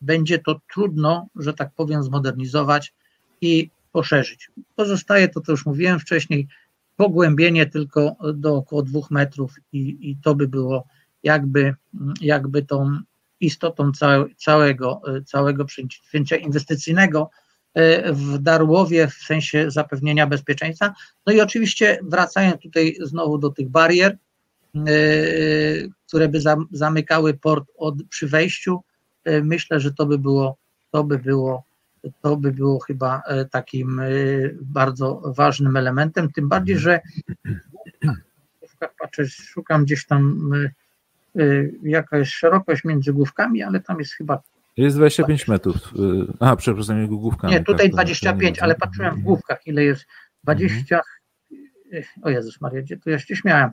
będzie to trudno, że tak powiem, zmodernizować i poszerzyć. Pozostaje to, co już mówiłem wcześniej, pogłębienie tylko do około dwóch metrów i, i to by było jakby, jakby tą istotą całego, całego przedsięwzięcia inwestycyjnego e, w Darłowie w sensie zapewnienia bezpieczeństwa. No i oczywiście wracając tutaj znowu do tych barier, e, które by zamykały port od, przy wejściu, e, myślę, że to by było, to by było to by było chyba e, takim e, bardzo ważnym elementem, tym bardziej, że patrzę, szukam gdzieś tam e, jaka jest szerokość między główkami, ale tam jest chyba jest 25 metrów. A, przepraszam, główkami. Nie, tutaj tak, 25, ale patrzyłem w główkach, ile jest 20. Mhm. O Jezus Maria, gdzie tu ja się śmiałem.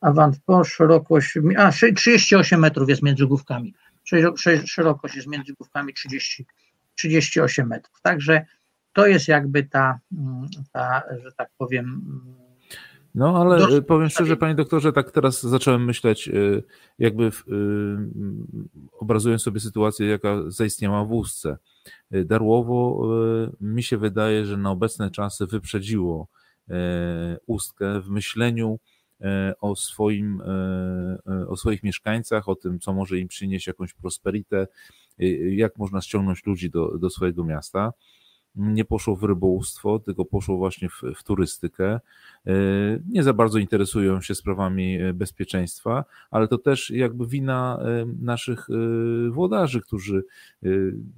Avant po szerokość, a 38 metrów jest między główkami. Szerokość jest między główkami 30 38 metrów. Także to jest jakby ta, mm, ta że tak powiem. Mm, no, ale do... powiem szczerze, panie doktorze, tak teraz zacząłem myśleć, y, jakby y, obrazując sobie sytuację, jaka zaistniała w Ustce. Y, Darłowo mi się wydaje, że na obecne czasy wyprzedziło Ustkę w myśleniu o, swoim, o swoich mieszkańcach, o tym, co może im przynieść jakąś prosperitę, jak można ściągnąć ludzi do, do swojego miasta. Nie poszło w rybołówstwo, tylko poszło właśnie w, w turystykę. Y, nie za bardzo interesują się sprawami y, bezpieczeństwa, ale to też jakby wina naszych włodarzy, którzy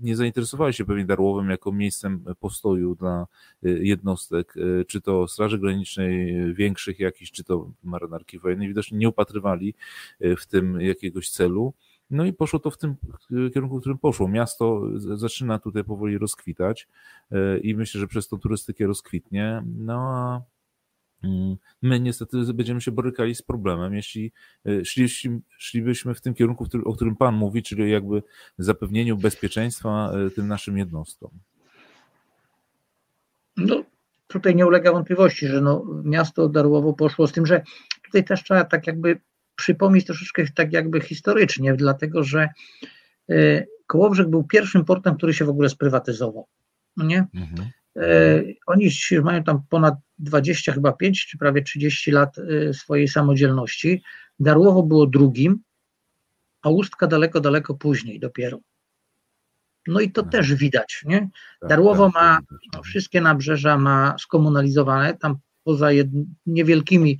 nie zainteresowali się pewnie Darłowem jako miejscem postoju dla jednostek, czy to Straży Granicznej większych jakichś, czy to marynarki wojennej. Widocznie nie upatrywali w tym jakiegoś celu no i poszło to w tym kierunku, w którym poszło. Miasto zaczyna tutaj powoli rozkwitać e, i myślę, że przez tą turystykę rozkwitnie. No a mm, my niestety będziemy się borykali z problemem, jeśli e, szlibyśmy, szlibyśmy w tym kierunku, o którym Pan mówi, czyli jakby zapewnieniu bezpieczeństwa e, tym naszym jednostkom. No, tutaj nie ulega wątpliwości, że no, miasto Darłowo poszło z tym, że tutaj też trzeba tak jakby przypomnieć troszeczkę tak jakby historycznie, dlatego że e, Kołobrzeg był pierwszym portem, który się w ogóle sprywatyzował. No nie? Mhm. E, oni mają tam ponad 20, chyba 5 czy prawie 30 lat e, swojej samodzielności. Darłowo było drugim, a Ustka daleko, daleko później dopiero. No i to mhm. też widać, nie? Tak, Darłowo tak, ma no, wszystkie nabrzeża ma skomunalizowane, tam poza jed, niewielkimi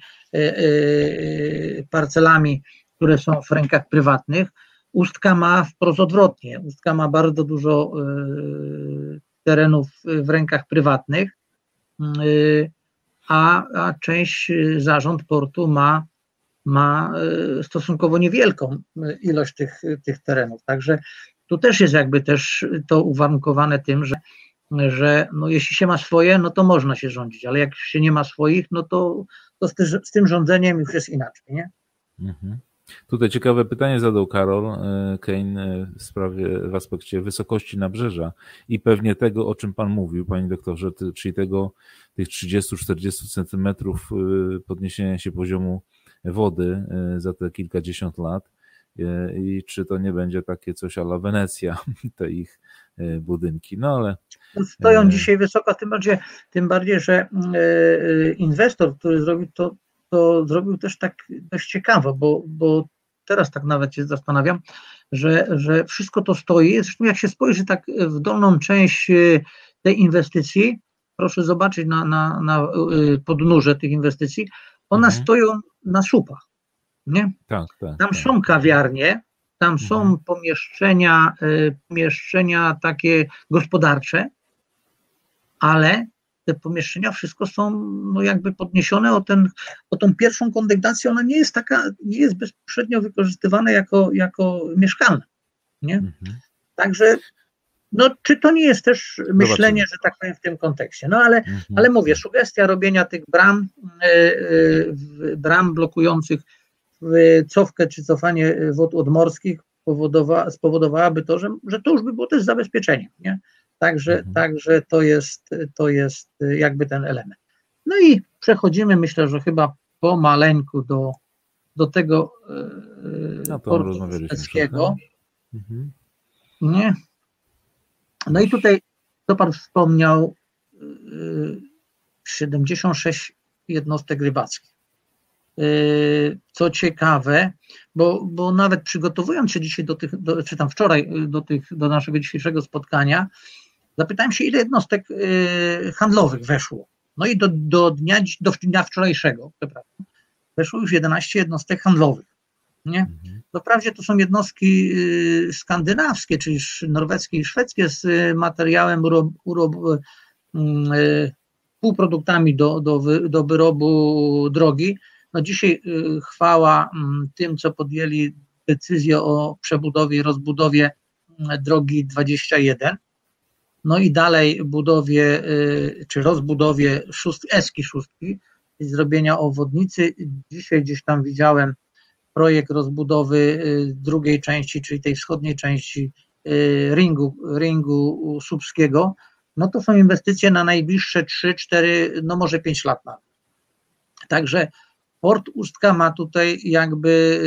parcelami, które są w rękach prywatnych. Ustka ma wprost odwrotnie. Ustka ma bardzo dużo e, terenów w rękach prywatnych, a, a część zarząd portu ma, ma stosunkowo niewielką ilość tych, tych terenów. Także tu też jest jakby też to uwarunkowane tym, że że no, jeśli się ma swoje, no to można się rządzić, ale jak się nie ma swoich, no to, to z, ty, z tym rządzeniem już jest inaczej, nie? Mhm. Tutaj ciekawe pytanie zadał Karol e, Kane e, w sprawie, w aspekcie wysokości nabrzeża i pewnie tego, o czym Pan mówił, Panie doktorze, czyli tego, tych 30-40 centymetrów e, podniesienia się poziomu wody za te kilkadziesiąt lat. i czy to nie będzie takie coś ala Wenecja, te ich budynki, no ale... Stoją dzisiaj wysoko, tym bardziej, tym bardziej, że inwestor, który zrobił to, to zrobił też tak dość ciekawo, bo, bo teraz tak nawet się zastanawiam, że, że wszystko to stoi. Zresztą jak się spojrzy tak w dolną część tej inwestycji, proszę zobaczyć na, na, na podnóże tych inwestycji, one mhm. stoją na słupach. Nie? Tak, tak, tam tak. są kawiarnie, tam mhm. są pomieszczenia, y, pomieszczenia takie gospodarcze, ale te pomieszczenia wszystko są no jakby podniesione o, ten, o tą pierwszą kondygnację, ona nie jest taka, nie jest bezpośrednio wykorzystywana jako, jako mieszkalna. Nie? Mhm. Także no, czy to nie jest też myślenie, Zobaczymy. że tak powiem, w tym kontekście? No ale, mhm. ale mówię, sugestia robienia tych bram, e, e, bram blokujących cofkę czy cofanie wód odmorskich spowodowa, spowodowałaby to, że, że to już by było też zabezpieczenie. Nie? Także, mhm. także to, jest, to jest jakby ten element. No i przechodzimy, myślę, że chyba pomaleńku do, do tego e, no portu szwedzkiego. Mhm. Nie? No i tutaj, co Pan wspomniał, 76 y, jednostek rybackich. Y, co ciekawe, bo, bo nawet przygotowując się dzisiaj do tych, do, czy tam wczoraj y, do, tych, do naszego dzisiejszego spotkania, zapytałem się, ile jednostek handlowych weszło. No i do, do, dnia, do dnia wczorajszego, przepraszam, weszło już 11 jednostek handlowych. Nie? Mhm. Wprawdzie to są jednostki y, skandynawskie, czyli norweskie i szwedzkie z y, materiałem urob, urob, y, półproduktami do, do, do wyrobu drogi. No dzisiaj chwała mm, tym, co podjęli decyzję o przebudowie i rozbudowie mm, drogi 21. No i dalej budowie, czy rozbudowie szóst, eski szóstki, zrobienia obwodnicy. Dzisiaj gdzieś tam widziałem projekt rozbudowy y, drugiej części, czyli tej wschodniej części y, ringu, ringu słupskiego, no to są inwestycje na najbliższe 3, 4, no może 5 lat nawet. Także port Ustka ma tutaj jakby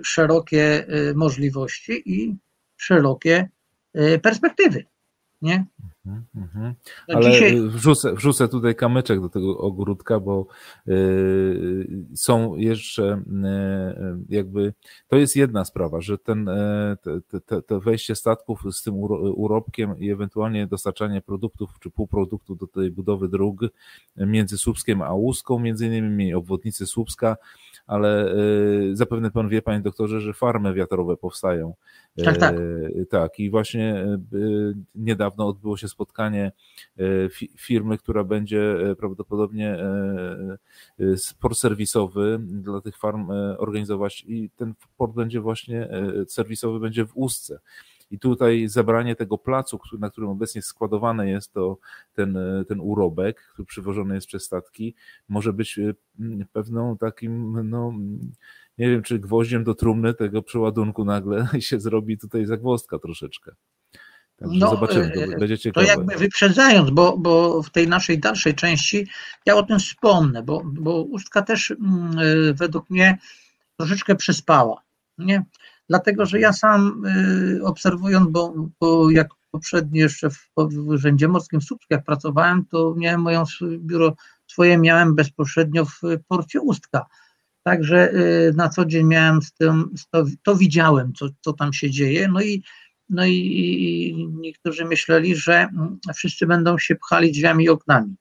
y, szerokie możliwości i szerokie perspektywy. Nie? Mhm, mhm. Ale dzisiaj... wrzucę, wrzucę tutaj kamyczek do tego ogródka, bo y, są jeszcze y, jakby, to jest jedna sprawa, że ten, y, te, te, wejście statków z tym urobkiem i ewentualnie dostarczanie produktów czy półproduktów do tej budowy dróg między Słupskiem a Łuską, między innymi obwodnicy Słupska, ale zapewne pan wie, panie doktorze, że farmy wiatrowe powstają. Tak, tak. Tak, i właśnie niedawno odbyło się spotkanie firmy, która będzie prawdopodobnie port serwisowy dla tych farm organizować i ten port będzie właśnie serwisowy będzie w Ustce. I tutaj zabranie tego placu, na którym obecnie składowany jest to ten, ten urobek, który przywożony jest przez statki, może być pewną takim, no, nie wiem, czy gwoździem do trumny tego przeładunku nagle się zrobi tutaj zagwozdka troszeczkę. Także no, zobaczymy, to e, będzie ciekawe. To jakby wyprzedzając, bo, bo w tej naszej dalszej części ja o tym wspomnę, bo, bo Ustka też mm, e, według mnie troszeczkę przyspała. Nie? Dlatego, że ja sam y, obserwując, bo, bo jak poprzednio jeszcze w, w Urzędzie Morskim w Słupskach pracowałem, to miałem moją biuro swoje miałem bezpośrednio w porcie Ustka. Także y, na co dzień miałem z tym, to, to widziałem, co, co tam się dzieje. No i no i niektórzy myśleli, że wszyscy będą się pchali drzwiami i oknami.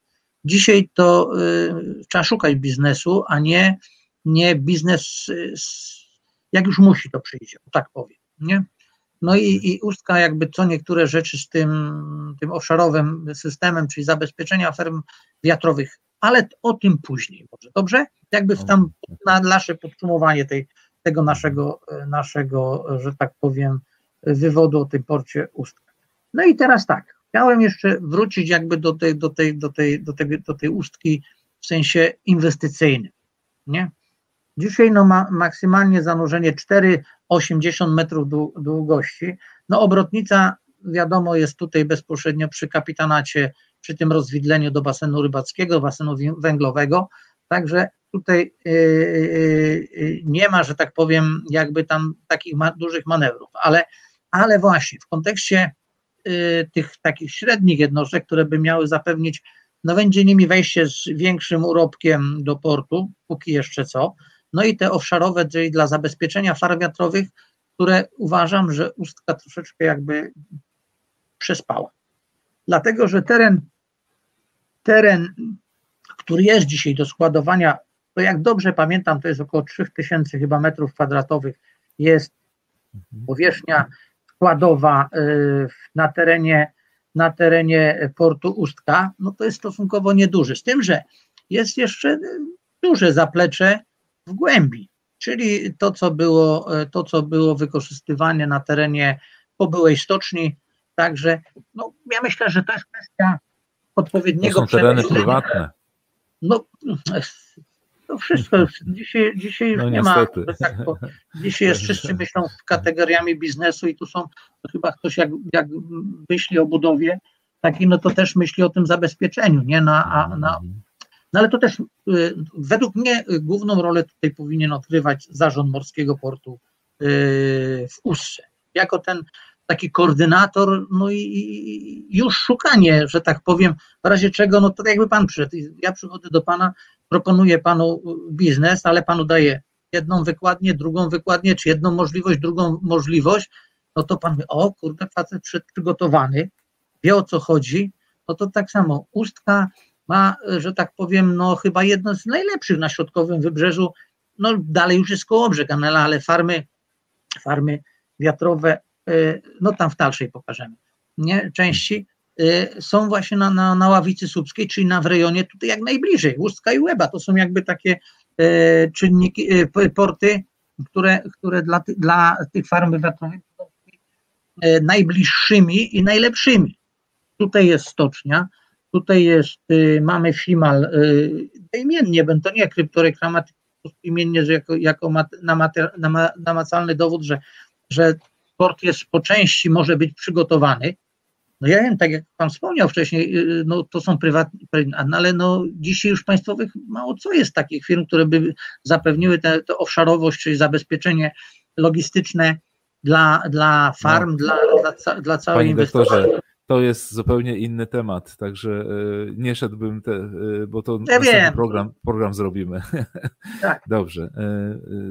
Dzisiaj to y, trzeba szukać biznesu, a nie, nie biznes, y, jak już musi to przyjdzie, tak powiem. Nie? No i, i Ustka jakby co niektóre rzeczy z tym, tym offshore'owym systemem, czyli zabezpieczenia ferm wiatrowych, ale o tym później może, dobrze? Jakby w tam na nasze podsumowanie tej, tego naszego, naszego, że tak powiem, wywodu o tym porcie Ustka. No i teraz tak, chciałem jeszcze wrócić jakby do tej, do tej, do tej, do tej, do tej Ustki w sensie inwestycyjnym, nie? Dzisiaj no ma maksymalnie zanurzenie 4,80 metrów długości. No obrotnica wiadomo jest tutaj bezpośrednio przy kapitanacie, przy tym rozwidleniu do basenu rybackiego, basenu węglowego, Także tutaj y, y, nie ma, że tak powiem, jakby tam takich dużych manewrów, ale, ale właśnie w kontekście tych takich średnich jednostek, które by miały zapewnić, no będzie nimi wejście z większym urobkiem do portu, póki jeszcze co, no i te offshore'owe, czyli dla zabezpieczenia farm wiatrowych, które uważam, że ustka troszeczkę jakby przespała. Dlatego, że teren, teren, który jest dzisiaj do składowania, to jak dobrze pamiętam, to jest około 3000 chyba metrów kwadratowych, jest powierzchnia składowa y, na terenie, na terenie portu Ustka, no to jest stosunkowo nieduży. Z tym, że jest jeszcze duże zaplecze w głębi, czyli to, co było, to, co było wykorzystywane na terenie pobyłej stoczni. Także no, ja myślę, że to jest kwestia odpowiedniego to są tereny prywatne. No, to wszystko dzisiaj, dzisiaj no, nie ma, tak, dzisiaj jest wszyscy myślą kategoriami biznesu i tu są, to chyba ktoś jak, jak myśli o budowie, taki no to też myśli o tym zabezpieczeniu, nie na, a, na mhm. No ale to też y, według mnie główną rolę tutaj powinien odgrywać zarząd Morskiego Portu y, w Ustrze. Jako ten taki koordynator, no i już szukanie, że tak powiem, w razie czego, no to jakby pan przyszedł. Ja przychodzę do pana, proponuję panu biznes, ale panu daję jedną wykładnię, drugą wykładnię, czy jedną możliwość, drugą możliwość, no to pan mówi, o kurde, facet przygotowany, wie o co chodzi, no to tak samo ustka ma, że tak powiem, no chyba jedno z najlepszych na środkowym wybrzeżu, no dalej już jest Kołobrzeg, ale farmy, farmy wiatrowe, y, no tam w dalszej pokażemy, nie, części y, są właśnie na, na, na Ławicy Słupskiej, czyli na w rejonie tutaj jak najbliżej, Łustka i Łeba, to są jakby takie y, czynniki, porty, które, które dla, dla tych farm wiatrowych najbliższymi i najlepszymi. Tutaj jest stocznia, Tutaj jest, y, mamy FIMAL, y, imiennie, to nie kryptoreklama, tylko imiennie, że jako, jako mat, namacalny dowód, że, że port jest po części może być przygotowany. No ja wiem, tak jak Pan wspomniał wcześniej, y, no to są prywatne, ale no dzisiaj już państwowych mało co jest takich firm, które by zapewniły tę offshore'owość, czyli zabezpieczenie logistyczne dla, dla farm, no. dla, dla, dla całej inwestycji to jest zupełnie inny temat, także e, nie szedłbym, te, e, bo to ja program, program zrobimy. Tak. Dobrze.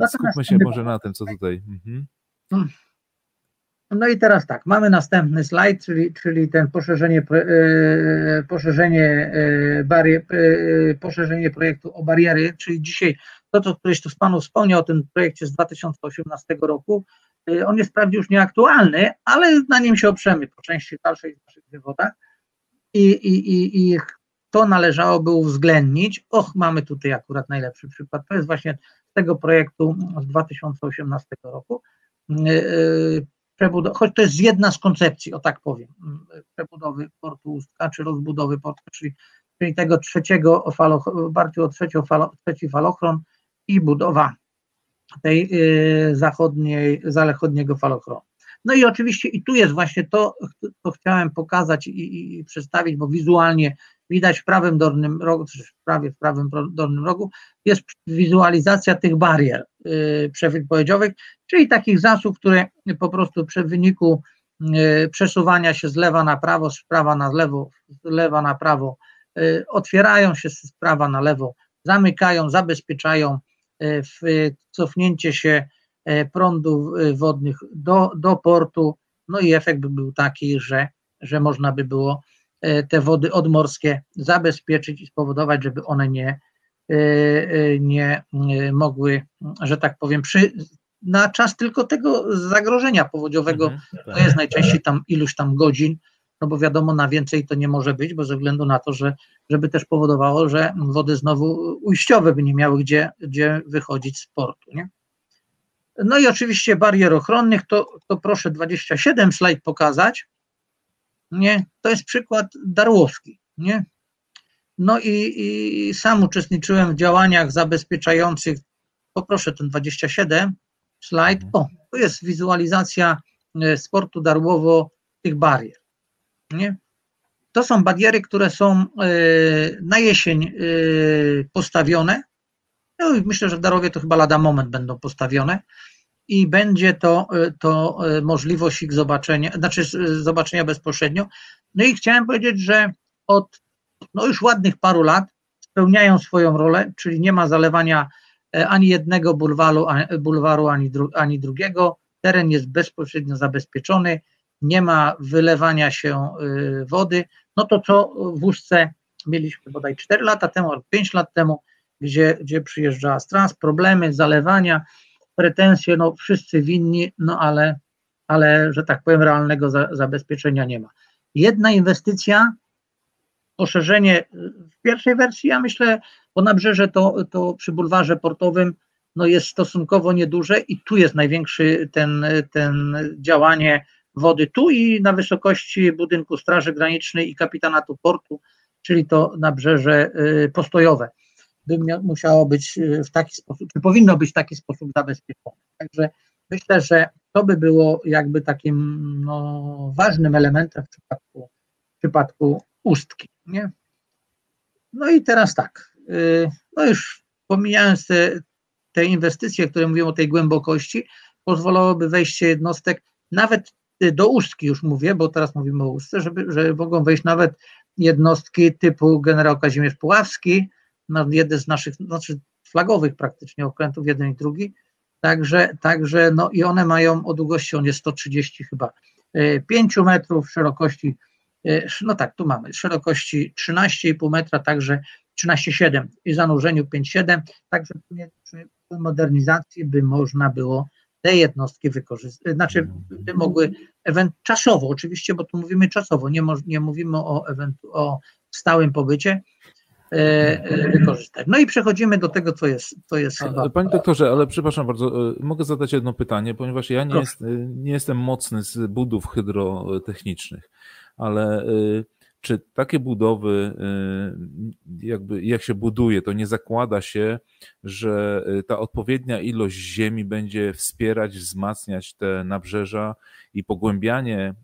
E, skupmy się może na tym, co tutaj. Mhm. Hmm. No i teraz tak, mamy następny slajd, czyli, czyli ten poszerzenie, poszerzenie, barier, poszerzenie projektu o bariery, czyli dzisiaj to, co któryś tu z Panu wspomniał o tym projekcie z 2018 roku, on jest wprawdzie już nieaktualny, ale na nim się oprzemy po części dalszej w naszych wywodach i, i, i, i to należałoby uwzględnić. Och, mamy tutaj akurat najlepszy przykład. To jest właśnie z tego projektu z 2018 roku. Y, y, choć to jest jedna z koncepcji, o tak powiem, przebudowy portu Ustka, czy rozbudowy portu, czyli, czyli tego trzeciego falo, bardziej o trzeci falochron i budowa tej y, zachodniej, zachodniego falochronu. No i oczywiście i tu jest właśnie to, co chciałem pokazać i, i, przedstawić, bo wizualnie widać w prawym dolnym rogu, prawie w prawym dolnym rogu, jest wizualizacja tych barier y, przewypowiedziowych, czyli takich zasób, które po prostu przy wyniku y, przesuwania się z lewa na prawo, z prawa na lewo, z lewa na prawo, y, otwierają się z prawa na lewo, zamykają, zabezpieczają cofnięcie się e, prądów e, wodnych do, do portu, no i efekt by był taki, że, że można by było te wody odmorskie zabezpieczyć i spowodować, żeby one nie, nie mogły, że tak powiem, przy, na czas tylko tego zagrożenia powodziowego, mhm, to jest najczęściej tam iluś tam godzin, no bo wiadomo, na więcej to nie może być, bo ze względu na to, że żeby też powodowało, że wody znowu ujściowe by nie miały gdzie, gdzie wychodzić z portu. Nie? No i oczywiście barier ochronnych, to, to proszę 27 slajd pokazać. Nie? To jest przykład Darłowski. Nie? No i, i sam uczestniczyłem w działaniach zabezpieczających, poproszę ten 27 slajd. O, to jest wizualizacja e, sportu Darłowo tych barier. Nie? to są bariery, które są na jesień postawione. No i myślę, że w Darowie to chyba lada moment będą postawione i będzie to, to możliwość ich zobaczenia, znaczy zobaczenia bezpośrednio. No i chciałem powiedzieć, że od no już ładnych paru lat spełniają swoją rolę, czyli nie ma zalewania e, ani jednego bulwaru, bulwaru ani, dru, ani drugiego. Teren jest bezpośrednio zabezpieczony, nie ma wylewania się y, wody. No to co w Ustce mieliśmy bodaj 4 lata temu albo 5 lat temu, gdzie, gdzie przyjeżdżała Strans, problemy zalewania, pretensje, no wszyscy winni, no ale, ale że tak powiem, realnego za, zabezpieczenia nie ma. Jedna inwestycja poszerzenie w pierwszej wersji, ja myślę, bo nabrzeże to, to przy bulwarze portowym no jest stosunkowo nieduże i tu jest największy ten, ten działanie wody, tu i na wysokości budynku Straży Granicznej i kapitanatu portu, czyli to nabrzeże y, postojowe, by musiało być y, w taki sposób, czy powinno być w taki sposób zabezpieczone. Także myślę, że to by było jakby takim no, ważnym elementem w przypadku, w przypadku ustki. Nie? No i teraz tak, y, no już pomijając te, te inwestycje, które mówią o tej głębokości, pozwalałoby wejście jednostek nawet do ustki już mówię, bo teraz mówimy o ustce, żeby, że mogą wejść nawet jednostki typu generał Kazimierz Puławski, no, jeden z naszych, znaczy flagowych praktycznie okrętów, jeden i drugi, także, także no i one mają o długości, on jest 130 chyba 5 y, metrów, szerokości E, no tak, tu mamy szerokości 13,5 metra, także 13,7 i zanurzeniu 5,7, także przy modernizacji by można było te jednostki wykorzystać, znaczy by mogły ewent czasowo, oczywiście, bo tu mówimy czasowo, nie, nie mówimy o, eventu, o stałym pobycie, e, e, wykorzystać. No i przechodzimy do tego, co jest, co jest chyba. Panie doktorze, ale przepraszam bardzo, mogę zadać jedno pytanie, ponieważ ja nie, jest, nie jestem mocny z budów hydrotechnicznych ale czy takie budowy, y, jakby jak się buduje, to nie zakłada się, że y, ta odpowiednia ilość ziemi będzie wspierać, wzmacniać te nabrzeża i pogłębianie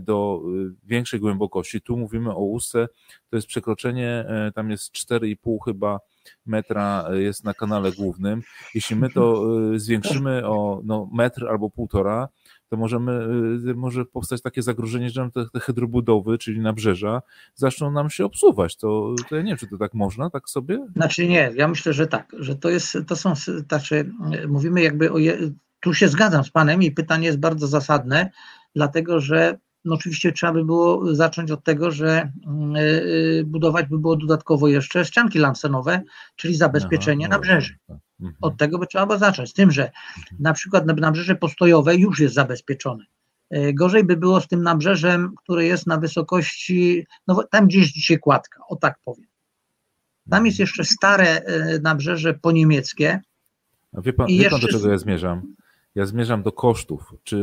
do większej głębokości. Tu mówimy o ustce, to jest przekroczenie, tam jest 4,5 chyba metra jest na kanale głównym. Jeśli my to zwiększymy o no, metr albo półtora, to możemy, y, może powstać takie zagrożenie, że te, te hydrobudowy, czyli nabrzeża, zaczną nam się obsuwać. To, to ja nie wiem, czy to tak można, tak sobie? Znaczy nie, ja myślę, że tak, że to jest, to są, znaczy mówimy jakby o, je, tu się zgadzam z Panem i pytanie jest bardzo zasadne, dlatego że no oczywiście trzeba by było zacząć od tego, że yy, budować by było dodatkowo jeszcze ścianki lansenowe, czyli zabezpieczenie Aha, nabrzeży. Tak. Mhm. Od tego by trzeba było zacząć. Z tym, że mhm. na przykład nabrzeże postojowe już jest zabezpieczone. E, gorzej by było z tym nabrzeżem, które jest na wysokości, no tam gdzieś dzisiaj kładka, o tak powiem. Tam jest mhm. jeszcze stare e, nabrzeże poniemieckie. A wie pan, wie pan do czego ja zmierzam? Ja zmierzam do kosztów. Czy,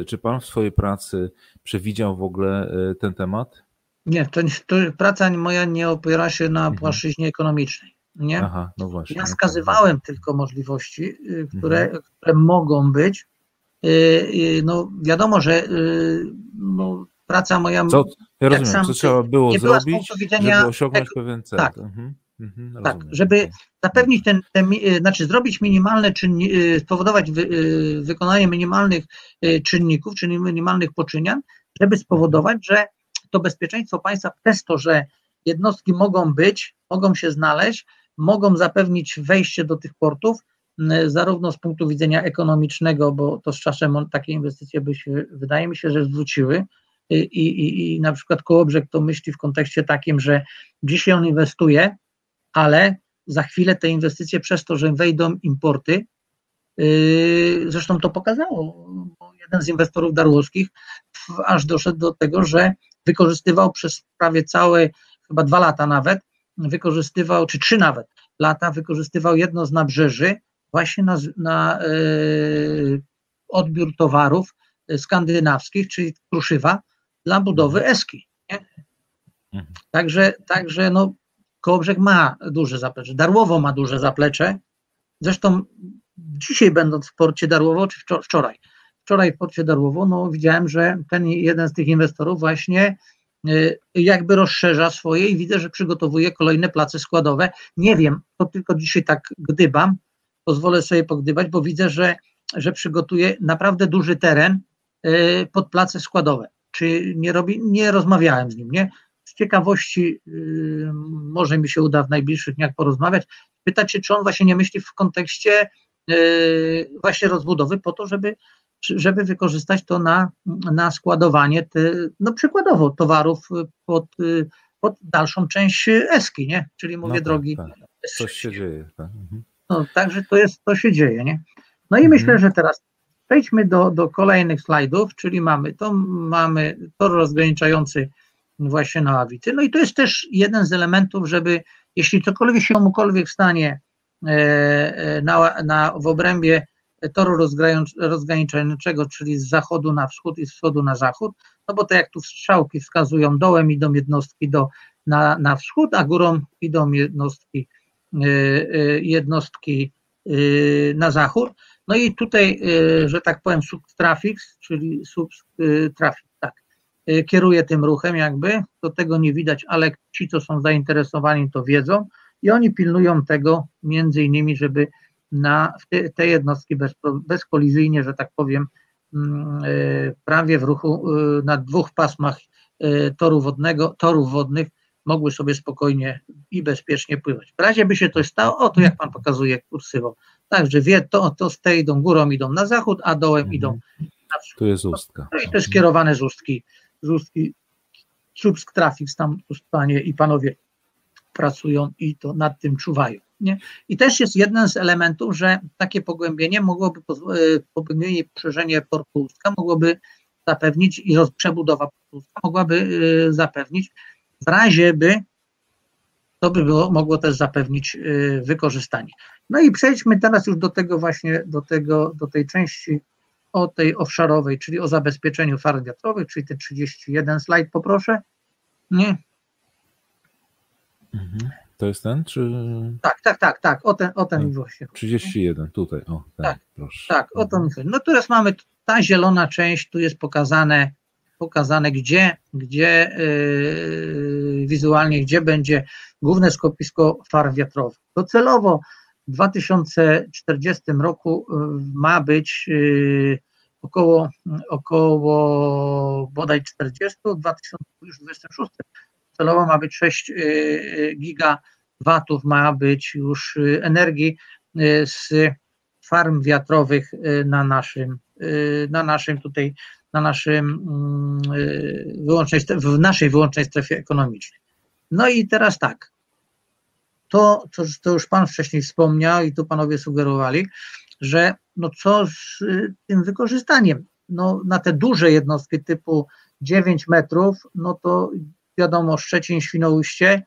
y, czy pan w swojej pracy przewidział w ogóle y, ten temat? Nie, to, to praca moja nie opiera się na płaszczyźnie ekonomicznej. Nie? Aha, no właśnie. Ja wskazywałem no tylko możliwości, y, które, mhm. które mogą być. Y, y, no wiadomo, że no, praca moja. Co, ja rozumiem, sam, co trzeba było zrobić, widzenia, żeby osiągnąć pewien cel. Tak, mhm. Mhm, tak żeby zapewnić ten, ten, znaczy zrobić minimalne czynni, spowodować wy, wykonanie minimalnych czynników, czyli minimalnych poczynian, żeby spowodować, że to bezpieczeństwo państwa przez to, że jednostki mogą być, mogą się znaleźć, mogą zapewnić wejście do tych portów, zarówno z punktu widzenia ekonomicznego, bo to z czasem takie inwestycje by się, wydaje mi się, że zwróciły. I, i, i na przykład Kołobrzeg to myśli w kontekście takim, że dzisiaj on inwestuje, ale za chwilę te inwestycje przez to, że wejdą importy, yy, zresztą to pokazało, jeden z inwestorów darłowskich aż doszedł do tego, że wykorzystywał przez prawie całe, chyba dwa lata nawet, wykorzystywał, czy trzy nawet lata, wykorzystywał jedno z nabrzeży właśnie na, na e, odbiór towarów skandynawskich, czyli kruszywa, dla budowy eski. Nie? Mhm. Także, także no, Kołobrzeg ma duże zaplecze, Darłowo ma duże zaplecze, zresztą dzisiaj będąc w porcie Darłowo, czy wczoraj, wczoraj w porcie Darłowo, no widziałem, że ten jeden z tych inwestorów właśnie jakby rozszerza swoje i widzę, że przygotowuje kolejne place składowe. Nie wiem, to tylko dzisiaj tak gdybam, pozwolę sobie pogdybać, bo widzę, że, że przygotuje naprawdę duży teren pod place składowe. Czy nie robi, nie rozmawiałem z nim, nie? Z ciekawości yy, może mi się uda w najbliższych dniach porozmawiać, pytać czy on właśnie nie myśli w kontekście właśnie rozbudowy po to, żeby, żeby wykorzystać to na, na składowanie, te, no przykładowo, towarów pod, pod dalszą część eski, nie? Czyli mówię no tak, drogi. Tak. Coś się dzieje. Tak. Mhm. No, także to jest, to się dzieje, nie? No i mhm. myślę, że teraz Przejdźmy do, do kolejnych slajdów, czyli mamy to, mamy tor rozgraniczający właśnie na ławity. No i to jest też jeden z elementów, żeby jeśli cokolwiek się komukolwiek stanie e, e, na, na, w obrębie toru rozgraniczającego, czyli z zachodu na wschód i z wschodu na zachód, no bo to jak tu strzałki wskazują, dołem idą jednostki do, na, na wschód, a górą idą jednostki, e, jednostki na zachód, no i tutaj, y, że tak powiem, subtrafix, czyli subtrafik, tak, y, kieruje tym ruchem jakby, to tego nie widać, ale ci, co są zainteresowani, to wiedzą i oni pilnują tego między innymi, żeby na te, jednostki bez, bezkolizyjnie, że tak powiem, mm, y, prawie w ruchu na dwóch pasmach toru wodnego, torów wodnych mogły sobie spokojnie i bezpiecznie pływać. W razie by się coś stało, o to jak pan pokazuje kursywą, Także wie, to, to z tej idą górą, idą na zachód, a dołem mhm. idą na wschód. Tu jest ustka. No i to jest skierowane z ustki, z ustki Słupsk Traffic, tam panie i panowie pracują i to nad tym czuwają. Nie? I też jest jeden z elementów, że takie pogłębienie mogłoby, e, pogłębienie poszerzenie portu Ustka mogłoby zapewnić i przebudowa portu Ustka mogłaby e, zapewnić w razie by to by było, mogło też zapewnić y, wykorzystanie. No i przejdźmy teraz już do tego właśnie, do, tego, do tej części o tej offshore'owej, czyli o zabezpieczeniu farm wiatrowych, czyli te 31 slajd poproszę. Nie? Mhm. To jest ten, czy... Tak, tak, tak, tak, o ten, o ten tak. właśnie. 31, tutaj, o, ten, tak, proszę. Tak, o to mi chodzi. No teraz mamy, ta zielona część, tu jest pokazane, pokazane gdzie, gdzie yy, wizualnie, gdzie będzie główne skopisko far wiatrowych. Docelowo w 2040 roku y, ma być y, około, około bodaj 40, w 2026 celowo ma być 6 y, gigawatów, ma być już energii z farm wiatrowych na naszym, na naszym tutaj, na naszym mm, wyłącznej, w naszej wyłącznej strefie ekonomicznej. No i teraz tak, to, to, to już Pan wcześniej wspomniał i tu Panowie sugerowali, że no co z y, tym wykorzystaniem? No na te duże jednostki typu 9 metrów, no to wiadomo Szczecin, Świnoujście,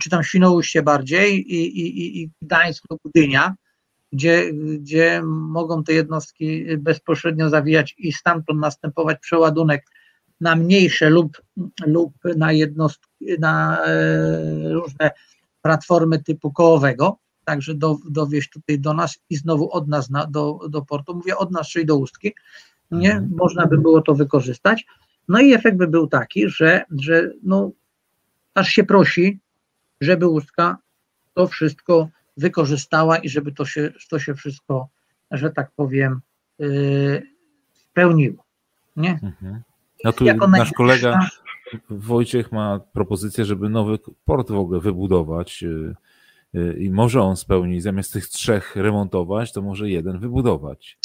czy tam Świnoujście bardziej i, i, i Gdańsk lub Gdynia, gdzie, gdzie mogą te jednostki bezpośrednio zawijać i stamtąd następować przeładunek na mniejsze lub, lub na jednostki, na e, różne platformy typu kołowego, także do, dowieść tutaj do nas i znowu od nas na, do, do portu, mówię od nas, czyli do Ustki, nie, mhm. można by było to wykorzystać. No i efekt by był taki, że, że no, aż się prosi, żeby Ustka to wszystko wykorzystała i żeby to się, to się wszystko, że tak powiem, yy, spełniło. Nie? Mhm. No tu jako nasz kolega Wojciech ma propozycję, żeby nowy port w ogóle wybudować y, y, i może on spełnić, zamiast tych trzech remontować, to może jeden wybudować.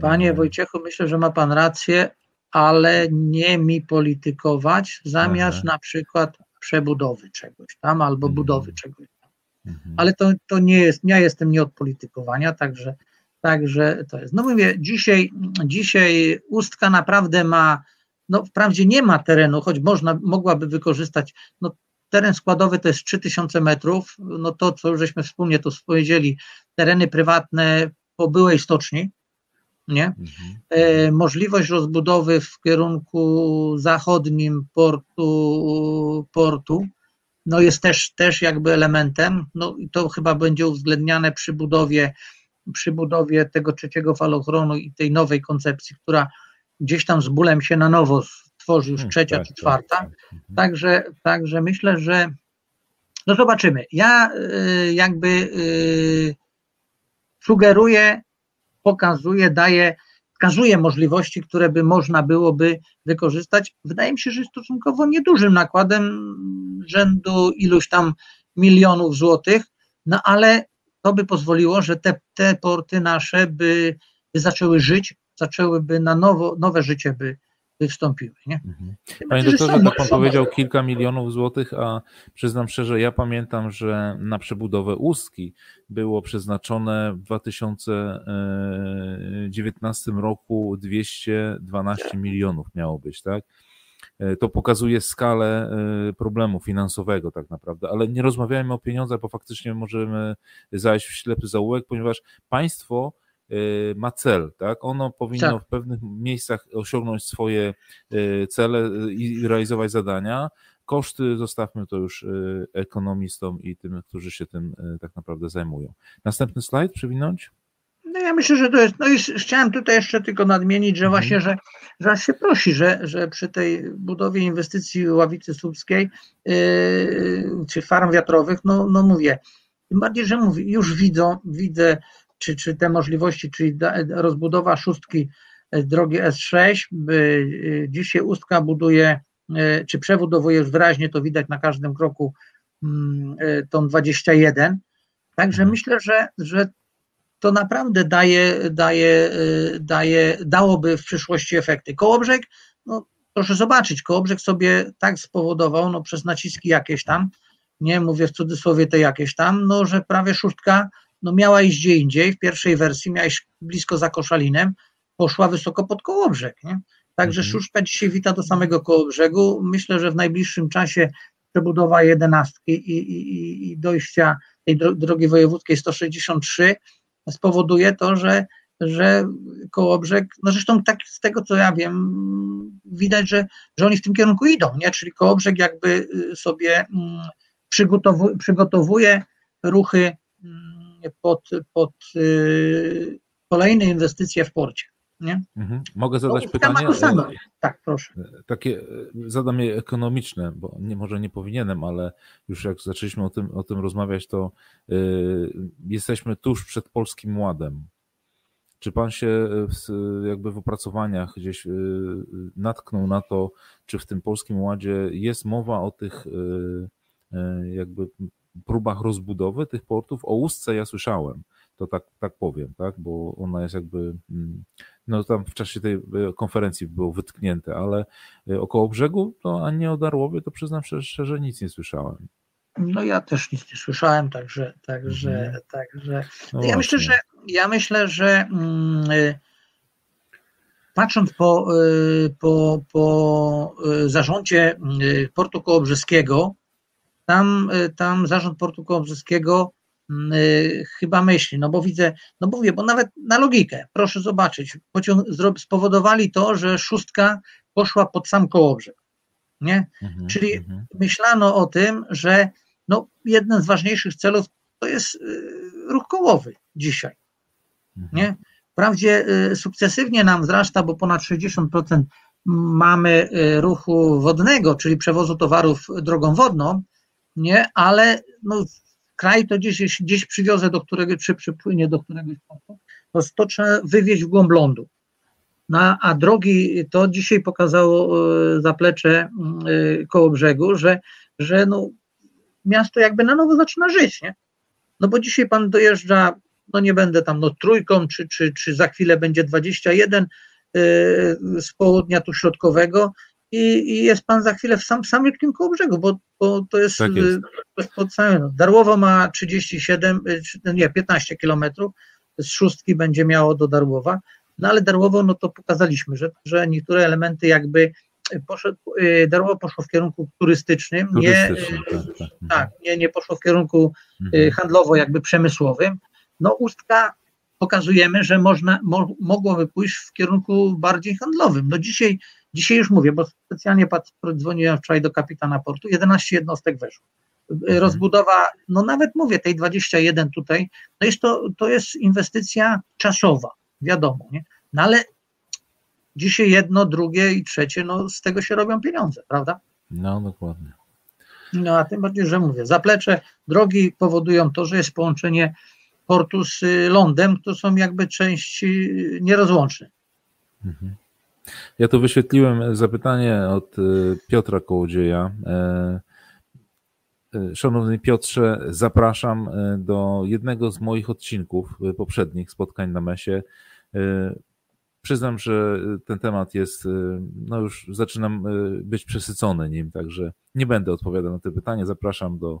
Panie Wojciechu, myślę, że ma pan rację, ale nie mi politykować zamiast Aha. na przykład przebudowy czegoś tam albo mhm. budowy czegoś tam. Mhm. Ale to, to nie jest, ja jestem nie od politykowania, także, także to jest. No mówię, dzisiaj, dzisiaj Ustka naprawdę ma no wprawdzie nie ma terenu, choć można, mogłaby wykorzystać, no teren składowy to jest 3000 metrów, no to co żeśmy wspólnie tu powiedzieli, tereny prywatne po byłej stoczni, nie? Mhm. E, możliwość rozbudowy w kierunku zachodnim portu, portu no jest też, też jakby elementem, no i to chyba będzie uwzględniane przy budowie, przy budowie tego trzeciego falochronu i tej nowej koncepcji, która gdzieś tam z bólem się na nowo tworzy już hmm, trzecia tak, czy czwarta. Tak, tak. Także, także myślę, że no zobaczymy. Ja y, jakby y, sugeruję, pokazuję, daję, wskazuję możliwości, które by można byłoby wykorzystać. Wydaje mi się, że stosunkowo niedużym nakładem rzędu iluś tam milionów złotych, no ale to by pozwoliło, że te, te porty nasze by, by zaczęły żyć, zaczęłyby na nowo, nowe życie by, by wstąpiły. Nie? Mhm. Panie doktorze, tak pan powiedział kilka milionów złotych, a przyznam szczerze, ja pamiętam, że na przebudowę Ustki było przeznaczone w 2019 roku 212 milionów miało być, tak? E, to pokazuje skalę e, problemu finansowego tak naprawdę, ale nie rozmawiajmy o pieniądzach, bo faktycznie możemy zajść w ślepy zaułek, ponieważ państwo ma cel, tak? Ono powinno tak. w pewnych miejscach osiągnąć swoje cele i realizować zadania. Koszty zostawmy to już ekonomistom i tym, którzy się tym tak naprawdę zajmują. Następny slajd przewinąć? No ja myślę, że to jest, no i chciałem tutaj jeszcze tylko nadmienić, że mhm. właśnie, że, że się prosi, że, że przy tej budowie inwestycji ławicy słupskiej yy, czy farm wiatrowych, no, no mówię, tym bardziej, że mówię, już widzą, widzę, czy, czy te możliwości, czyli rozbudowa szóstki e, drogi S6, yy, dzisiaj Ustka buduje, yy, czy przebudowuje już wyraźnie, to widać na każdym kroku mm, tą 21, Także mhm. myślę, że, że to naprawdę daje, daje, daje, dałoby w przyszłości efekty. Kołobrzeg, no proszę zobaczyć, Kołobrzeg sobie tak spowodował, no przez naciski jakieś tam, nie mówię w cudzysłowie te jakieś tam, no że prawie szóstka no miała iść gdzie indziej, w pierwszej wersji miała iść blisko za Koszalinem, poszła wysoko pod Kołobrzeg, nie? Także mhm. szóstka dzisiaj wita do samego Kołobrzegu. Myślę, że w najbliższym czasie przebudowa jedenastki i, i, i dojścia tej drogi wojewódzkiej 163 spowoduje to, że, że Kołobrzeg, no zresztą tak z tego co ja wiem, widać, że, że oni w tym kierunku idą, nie? czyli Kołobrzeg jakby y, sobie mm, przygotowuje, ruchy pod, pod y, kolejne inwestycje w porcie. Nie? Mhm. Mogę zadać no, pytanie? E, tak, proszę. E, takie, e, zadam je ekonomiczne, bo nie, może nie powinienem, ale już jak zaczęliśmy o tym, o tym rozmawiać, to y, jesteśmy tuż przed Polskim Ładem. Czy pan się w, jakby w opracowaniach gdzieś y, natknął na to, czy w tym Polskim Ładzie jest mowa o tych y, jakby próbach rozbudowy tych portów? O Ustce ja słyszałem, to tak, tak powiem, tak? bo ona jest jakby, mm, no tam w czasie tej e, konferencji było wytknięte, ale e, około brzegu, to a nie o Darłowie, to przyznam szczerze, szczerze nic nie słyszałem. No ja też nic nie słyszałem, także, także, mhm. także. No ja myślę, że ja myślę, że mm, e, patrząc po, po, po zarządzie portu kołobrzeskiego, tam, tam zarząd portu kołobrzeskiego Y, chyba myśli, no bo widzę, no bo mówię, bo nawet na logikę, proszę zobaczyć, pociąg, spowodowali to, że szóstka poszła pod sam Kołobrzeg, nie? Mhm, Czyli mhm. myślano o tym, że no, jeden z ważniejszych celów to jest y, ruch kołowy dzisiaj, mhm. nie? Wprawdzie sukcesywnie nam wzrasta, bo ponad 60% mamy ruchu wodnego, czyli przewozu towarów drogą wodną, nie, ale no, kraj to gdzieś, gdzieś przywiozę do którego, czy przypłynie do któregoś portu, to, to trzeba wywieźć w głąb lądu. No, a drogi, to dzisiaj pokazało e, zaplecze e, koło brzegu, że, że no, miasto jakby na nowo zaczyna żyć, nie? No bo dzisiaj pan dojeżdża, no nie będę tam no trójką, czy, czy, czy za chwilę będzie 21 e, z południa tu środkowego, i, i jest pan za chwilę w sam, samiutkim koło brzegu, bo, bo to jest, tak jest. pod samym, Darłowo ma 37, y, no nie, 15 kilometrów, z szóstki będzie miało do Darłowa, no ale Darłowo, no to pokazaliśmy, że, że niektóre elementy jakby poszedł, y, Darłowo poszło w kierunku turystycznym, nie, tak, tak. tak, nie, nie poszło w kierunku mhm. handlowo jakby przemysłowym, no Ustka pokazujemy, że można, mo, mogłoby pójść w kierunku bardziej handlowym. No dzisiaj Dzisiaj już mówię, bo specjalnie dzwoniłem wczoraj do kapitana portu, 11 jednostek weszło. Mhm. Rozbudowa, no nawet mówię, tej 21 tutaj, no jest to, to jest inwestycja czasowa, wiadomo, nie? No ale dzisiaj jedno, drugie i trzecie, no z tego się robią pieniądze, prawda? No, dokładnie. No a tym bardziej, że mówię, zaplecze drogi powodują to, że jest połączenie portu z lądem, to są jakby części nierozłączne. Mhm. Ja tu wyświetliłem zapytanie od y, Piotra Kołodzieja. E, e, szanowny Piotrze, zapraszam e, do jednego z moich odcinków poprzednich spotkań na mesie. Przyznam, że ten temat jest, no już zaczynam być przesycony nim, także nie będę odpowiadał na te pytania. Zapraszam do E,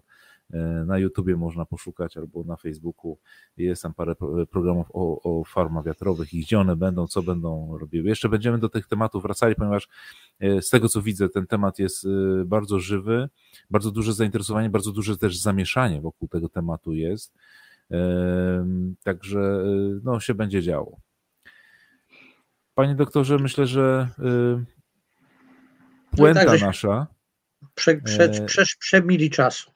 na YouTubie można poszukać albo na Facebooku. Jest tam parę programów o, o farmach wiatrowych i gdzie one będą, co będą robiły. Jeszcze będziemy do tych tematów wracali, ponieważ e, z tego co widzę, ten temat jest e, bardzo żywy, bardzo duże zainteresowanie, bardzo duże też zamieszanie wokół tego tematu jest. Także no, się będzie działo. Panie doktorze, myślę, że puenta no tak, nasza. Prze, prze, prze, przemili czasu.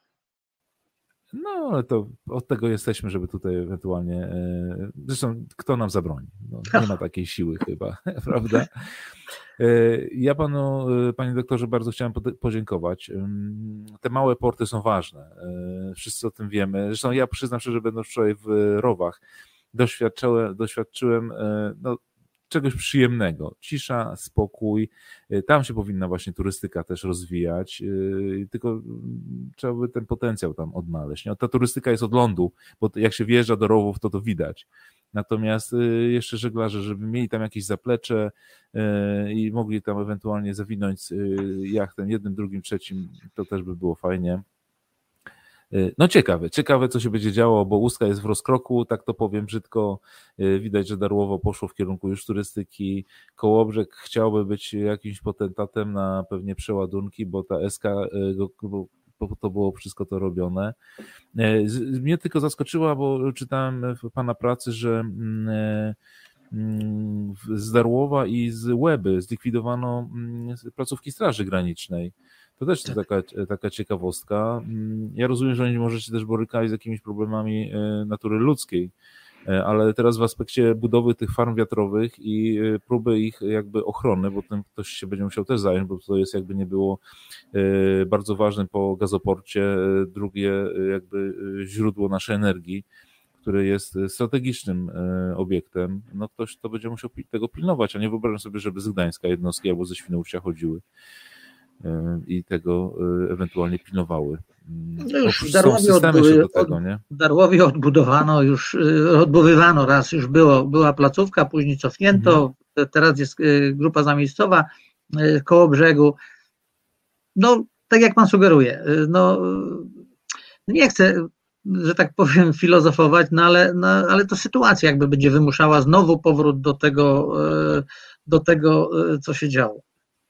No, ale to od tego jesteśmy, żeby tutaj ewentualnie. E, zresztą, kto nam zabroni? No, nie ma takiej siły chyba, prawda? E, ja panu, e, panie doktorze, bardzo chciałem podziękować. Te małe porty są ważne. Wszyscy o tym wiemy. Zresztą ja przyznam szczerze, że będąc wczoraj w Rowach, doświadczyłem, doświadczyłem no, czegoś przyjemnego. Cisza, spokój. Y, tam się powinna właśnie turystyka też rozwijać, y, tylko mm, trzeba by ten potencjał tam odnaleźć. Ta turystyka jest od lądu, bo jak się wjeżdża do rowów, to to widać. Natomiast y, jeszcze żeglarze, żeby mieli tam jakieś zaplecze i mogli tam ewentualnie zawinąć jachtem jednym, drugim, trzecim, to też by było fajnie. Y, no ciekawe, ciekawe co się będzie działo, bo Łuska jest w rozkroku, tak to powiem brzydko. Y, widać, że Darłowo poszło w kierunku już turystyki. Kołobrzeg chciałby być jakimś potentatem na pewnie przeładunki, bo ta SK y, to było wszystko to robione. Mnie tylko zaskoczyła, bo czytałem w pana pracy, że mm, mm, z Darłowa i z Łeby zlikwidowano mm, placówki Straży Granicznej. To też tak. taka, taka ciekawostka. Mm, ja rozumiem, że oni możecie też borykać z jakimiś problemami e, natury ludzkiej, e, ale teraz w aspekcie budowy tych farm wiatrowych i e, próby ich jakby ochrony, bo tym ktoś się będzie musiał też zająć, bo to jest jakby nie było bardzo ważne po gazoporcie, drugie jakby źródło naszej energii, które jest strategicznym obiektem, no ktoś to będzie musiał tego pilnować, a nie wyobrażam sobie, żeby z Gdańska jednostki albo ze Świnoujścia chodziły. E, i tego e, ewentualnie pilnowały. Mm, no już Darłowie, odbu- do tego, nie? Darłowie odbudowano, już e, odbudowywano raz, już było, była placówka, później cofnięto, mhm. teraz jest grupa zamiejscowa koło brzegu. No, tak jak pan sugeruje, no nie chcę, że tak powiem, filozofować, no ale, no, ale to sytuacja jakby będzie wymuszała znowu powrót do tego, do tego co się działo.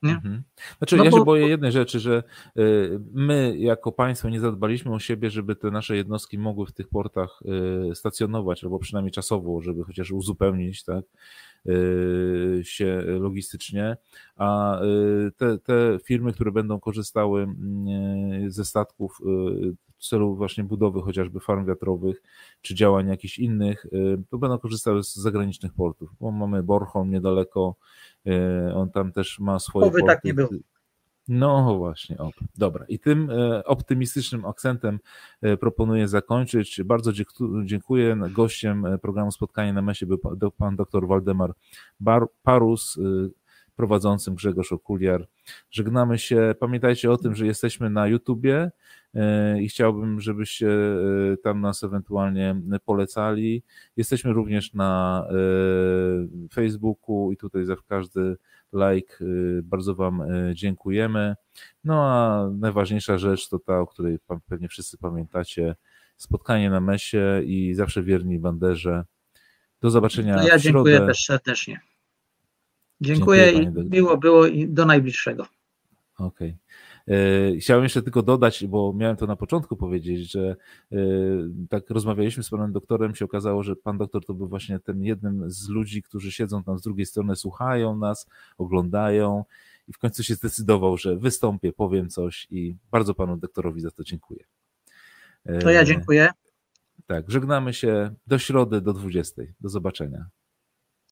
Nie? Mhm. Znaczy, no ja bo... się boję jednej rzeczy, że y, my jako państwo nie zadbaliśmy o siebie, żeby te nasze jednostki mogły w tych portach y, stacjonować, albo przynajmniej czasowo, żeby chociaż uzupełnić tak, y, się logistycznie, a te, te firmy, które będą korzystały mm, ze statków w celu właśnie budowy chociażby farm wiatrowych, czy działań jakichś innych, to będą korzystały z zagranicznych portów, bo mamy Bornholm niedaleko, on tam też ma swoje. Oby tak nie było. No właśnie, o, dobra. I tym e, optymistycznym akcentem e, proponuję zakończyć. Bardzo dziękuję. Gościem programu Spotkanie na Mesie był pan dr Waldemar Parus, prowadzącym Grzegorz Okuliar. Żegnamy się. Pamiętajcie o tym, że jesteśmy na YouTubie i chciałbym, żebyście tam nas ewentualnie polecali. Jesteśmy również na Facebooku i tutaj za każdy like bardzo Wam dziękujemy. No a najważniejsza rzecz to ta, o której pewnie wszyscy pamiętacie, spotkanie na mesie i zawsze wierni banderze. Do zobaczenia. No ja dziękuję też serdecznie. Dziękuję, dziękuję i miło było i do najbliższego. Okej. Okay. E, chciałem jeszcze tylko dodać, bo miałem to na początku powiedzieć, że e, tak rozmawialiśmy z panem doktorem, się okazało, że pan doktor to był właśnie ten jednym z ludzi, którzy siedzą tam z drugiej strony, słuchają nas, oglądają i w końcu się zdecydował, że wystąpię, powiem coś i bardzo panu doktorowi za to dziękuję. To ja dziękuję. Tak, żegnamy się do środy, do 20. Do zobaczenia.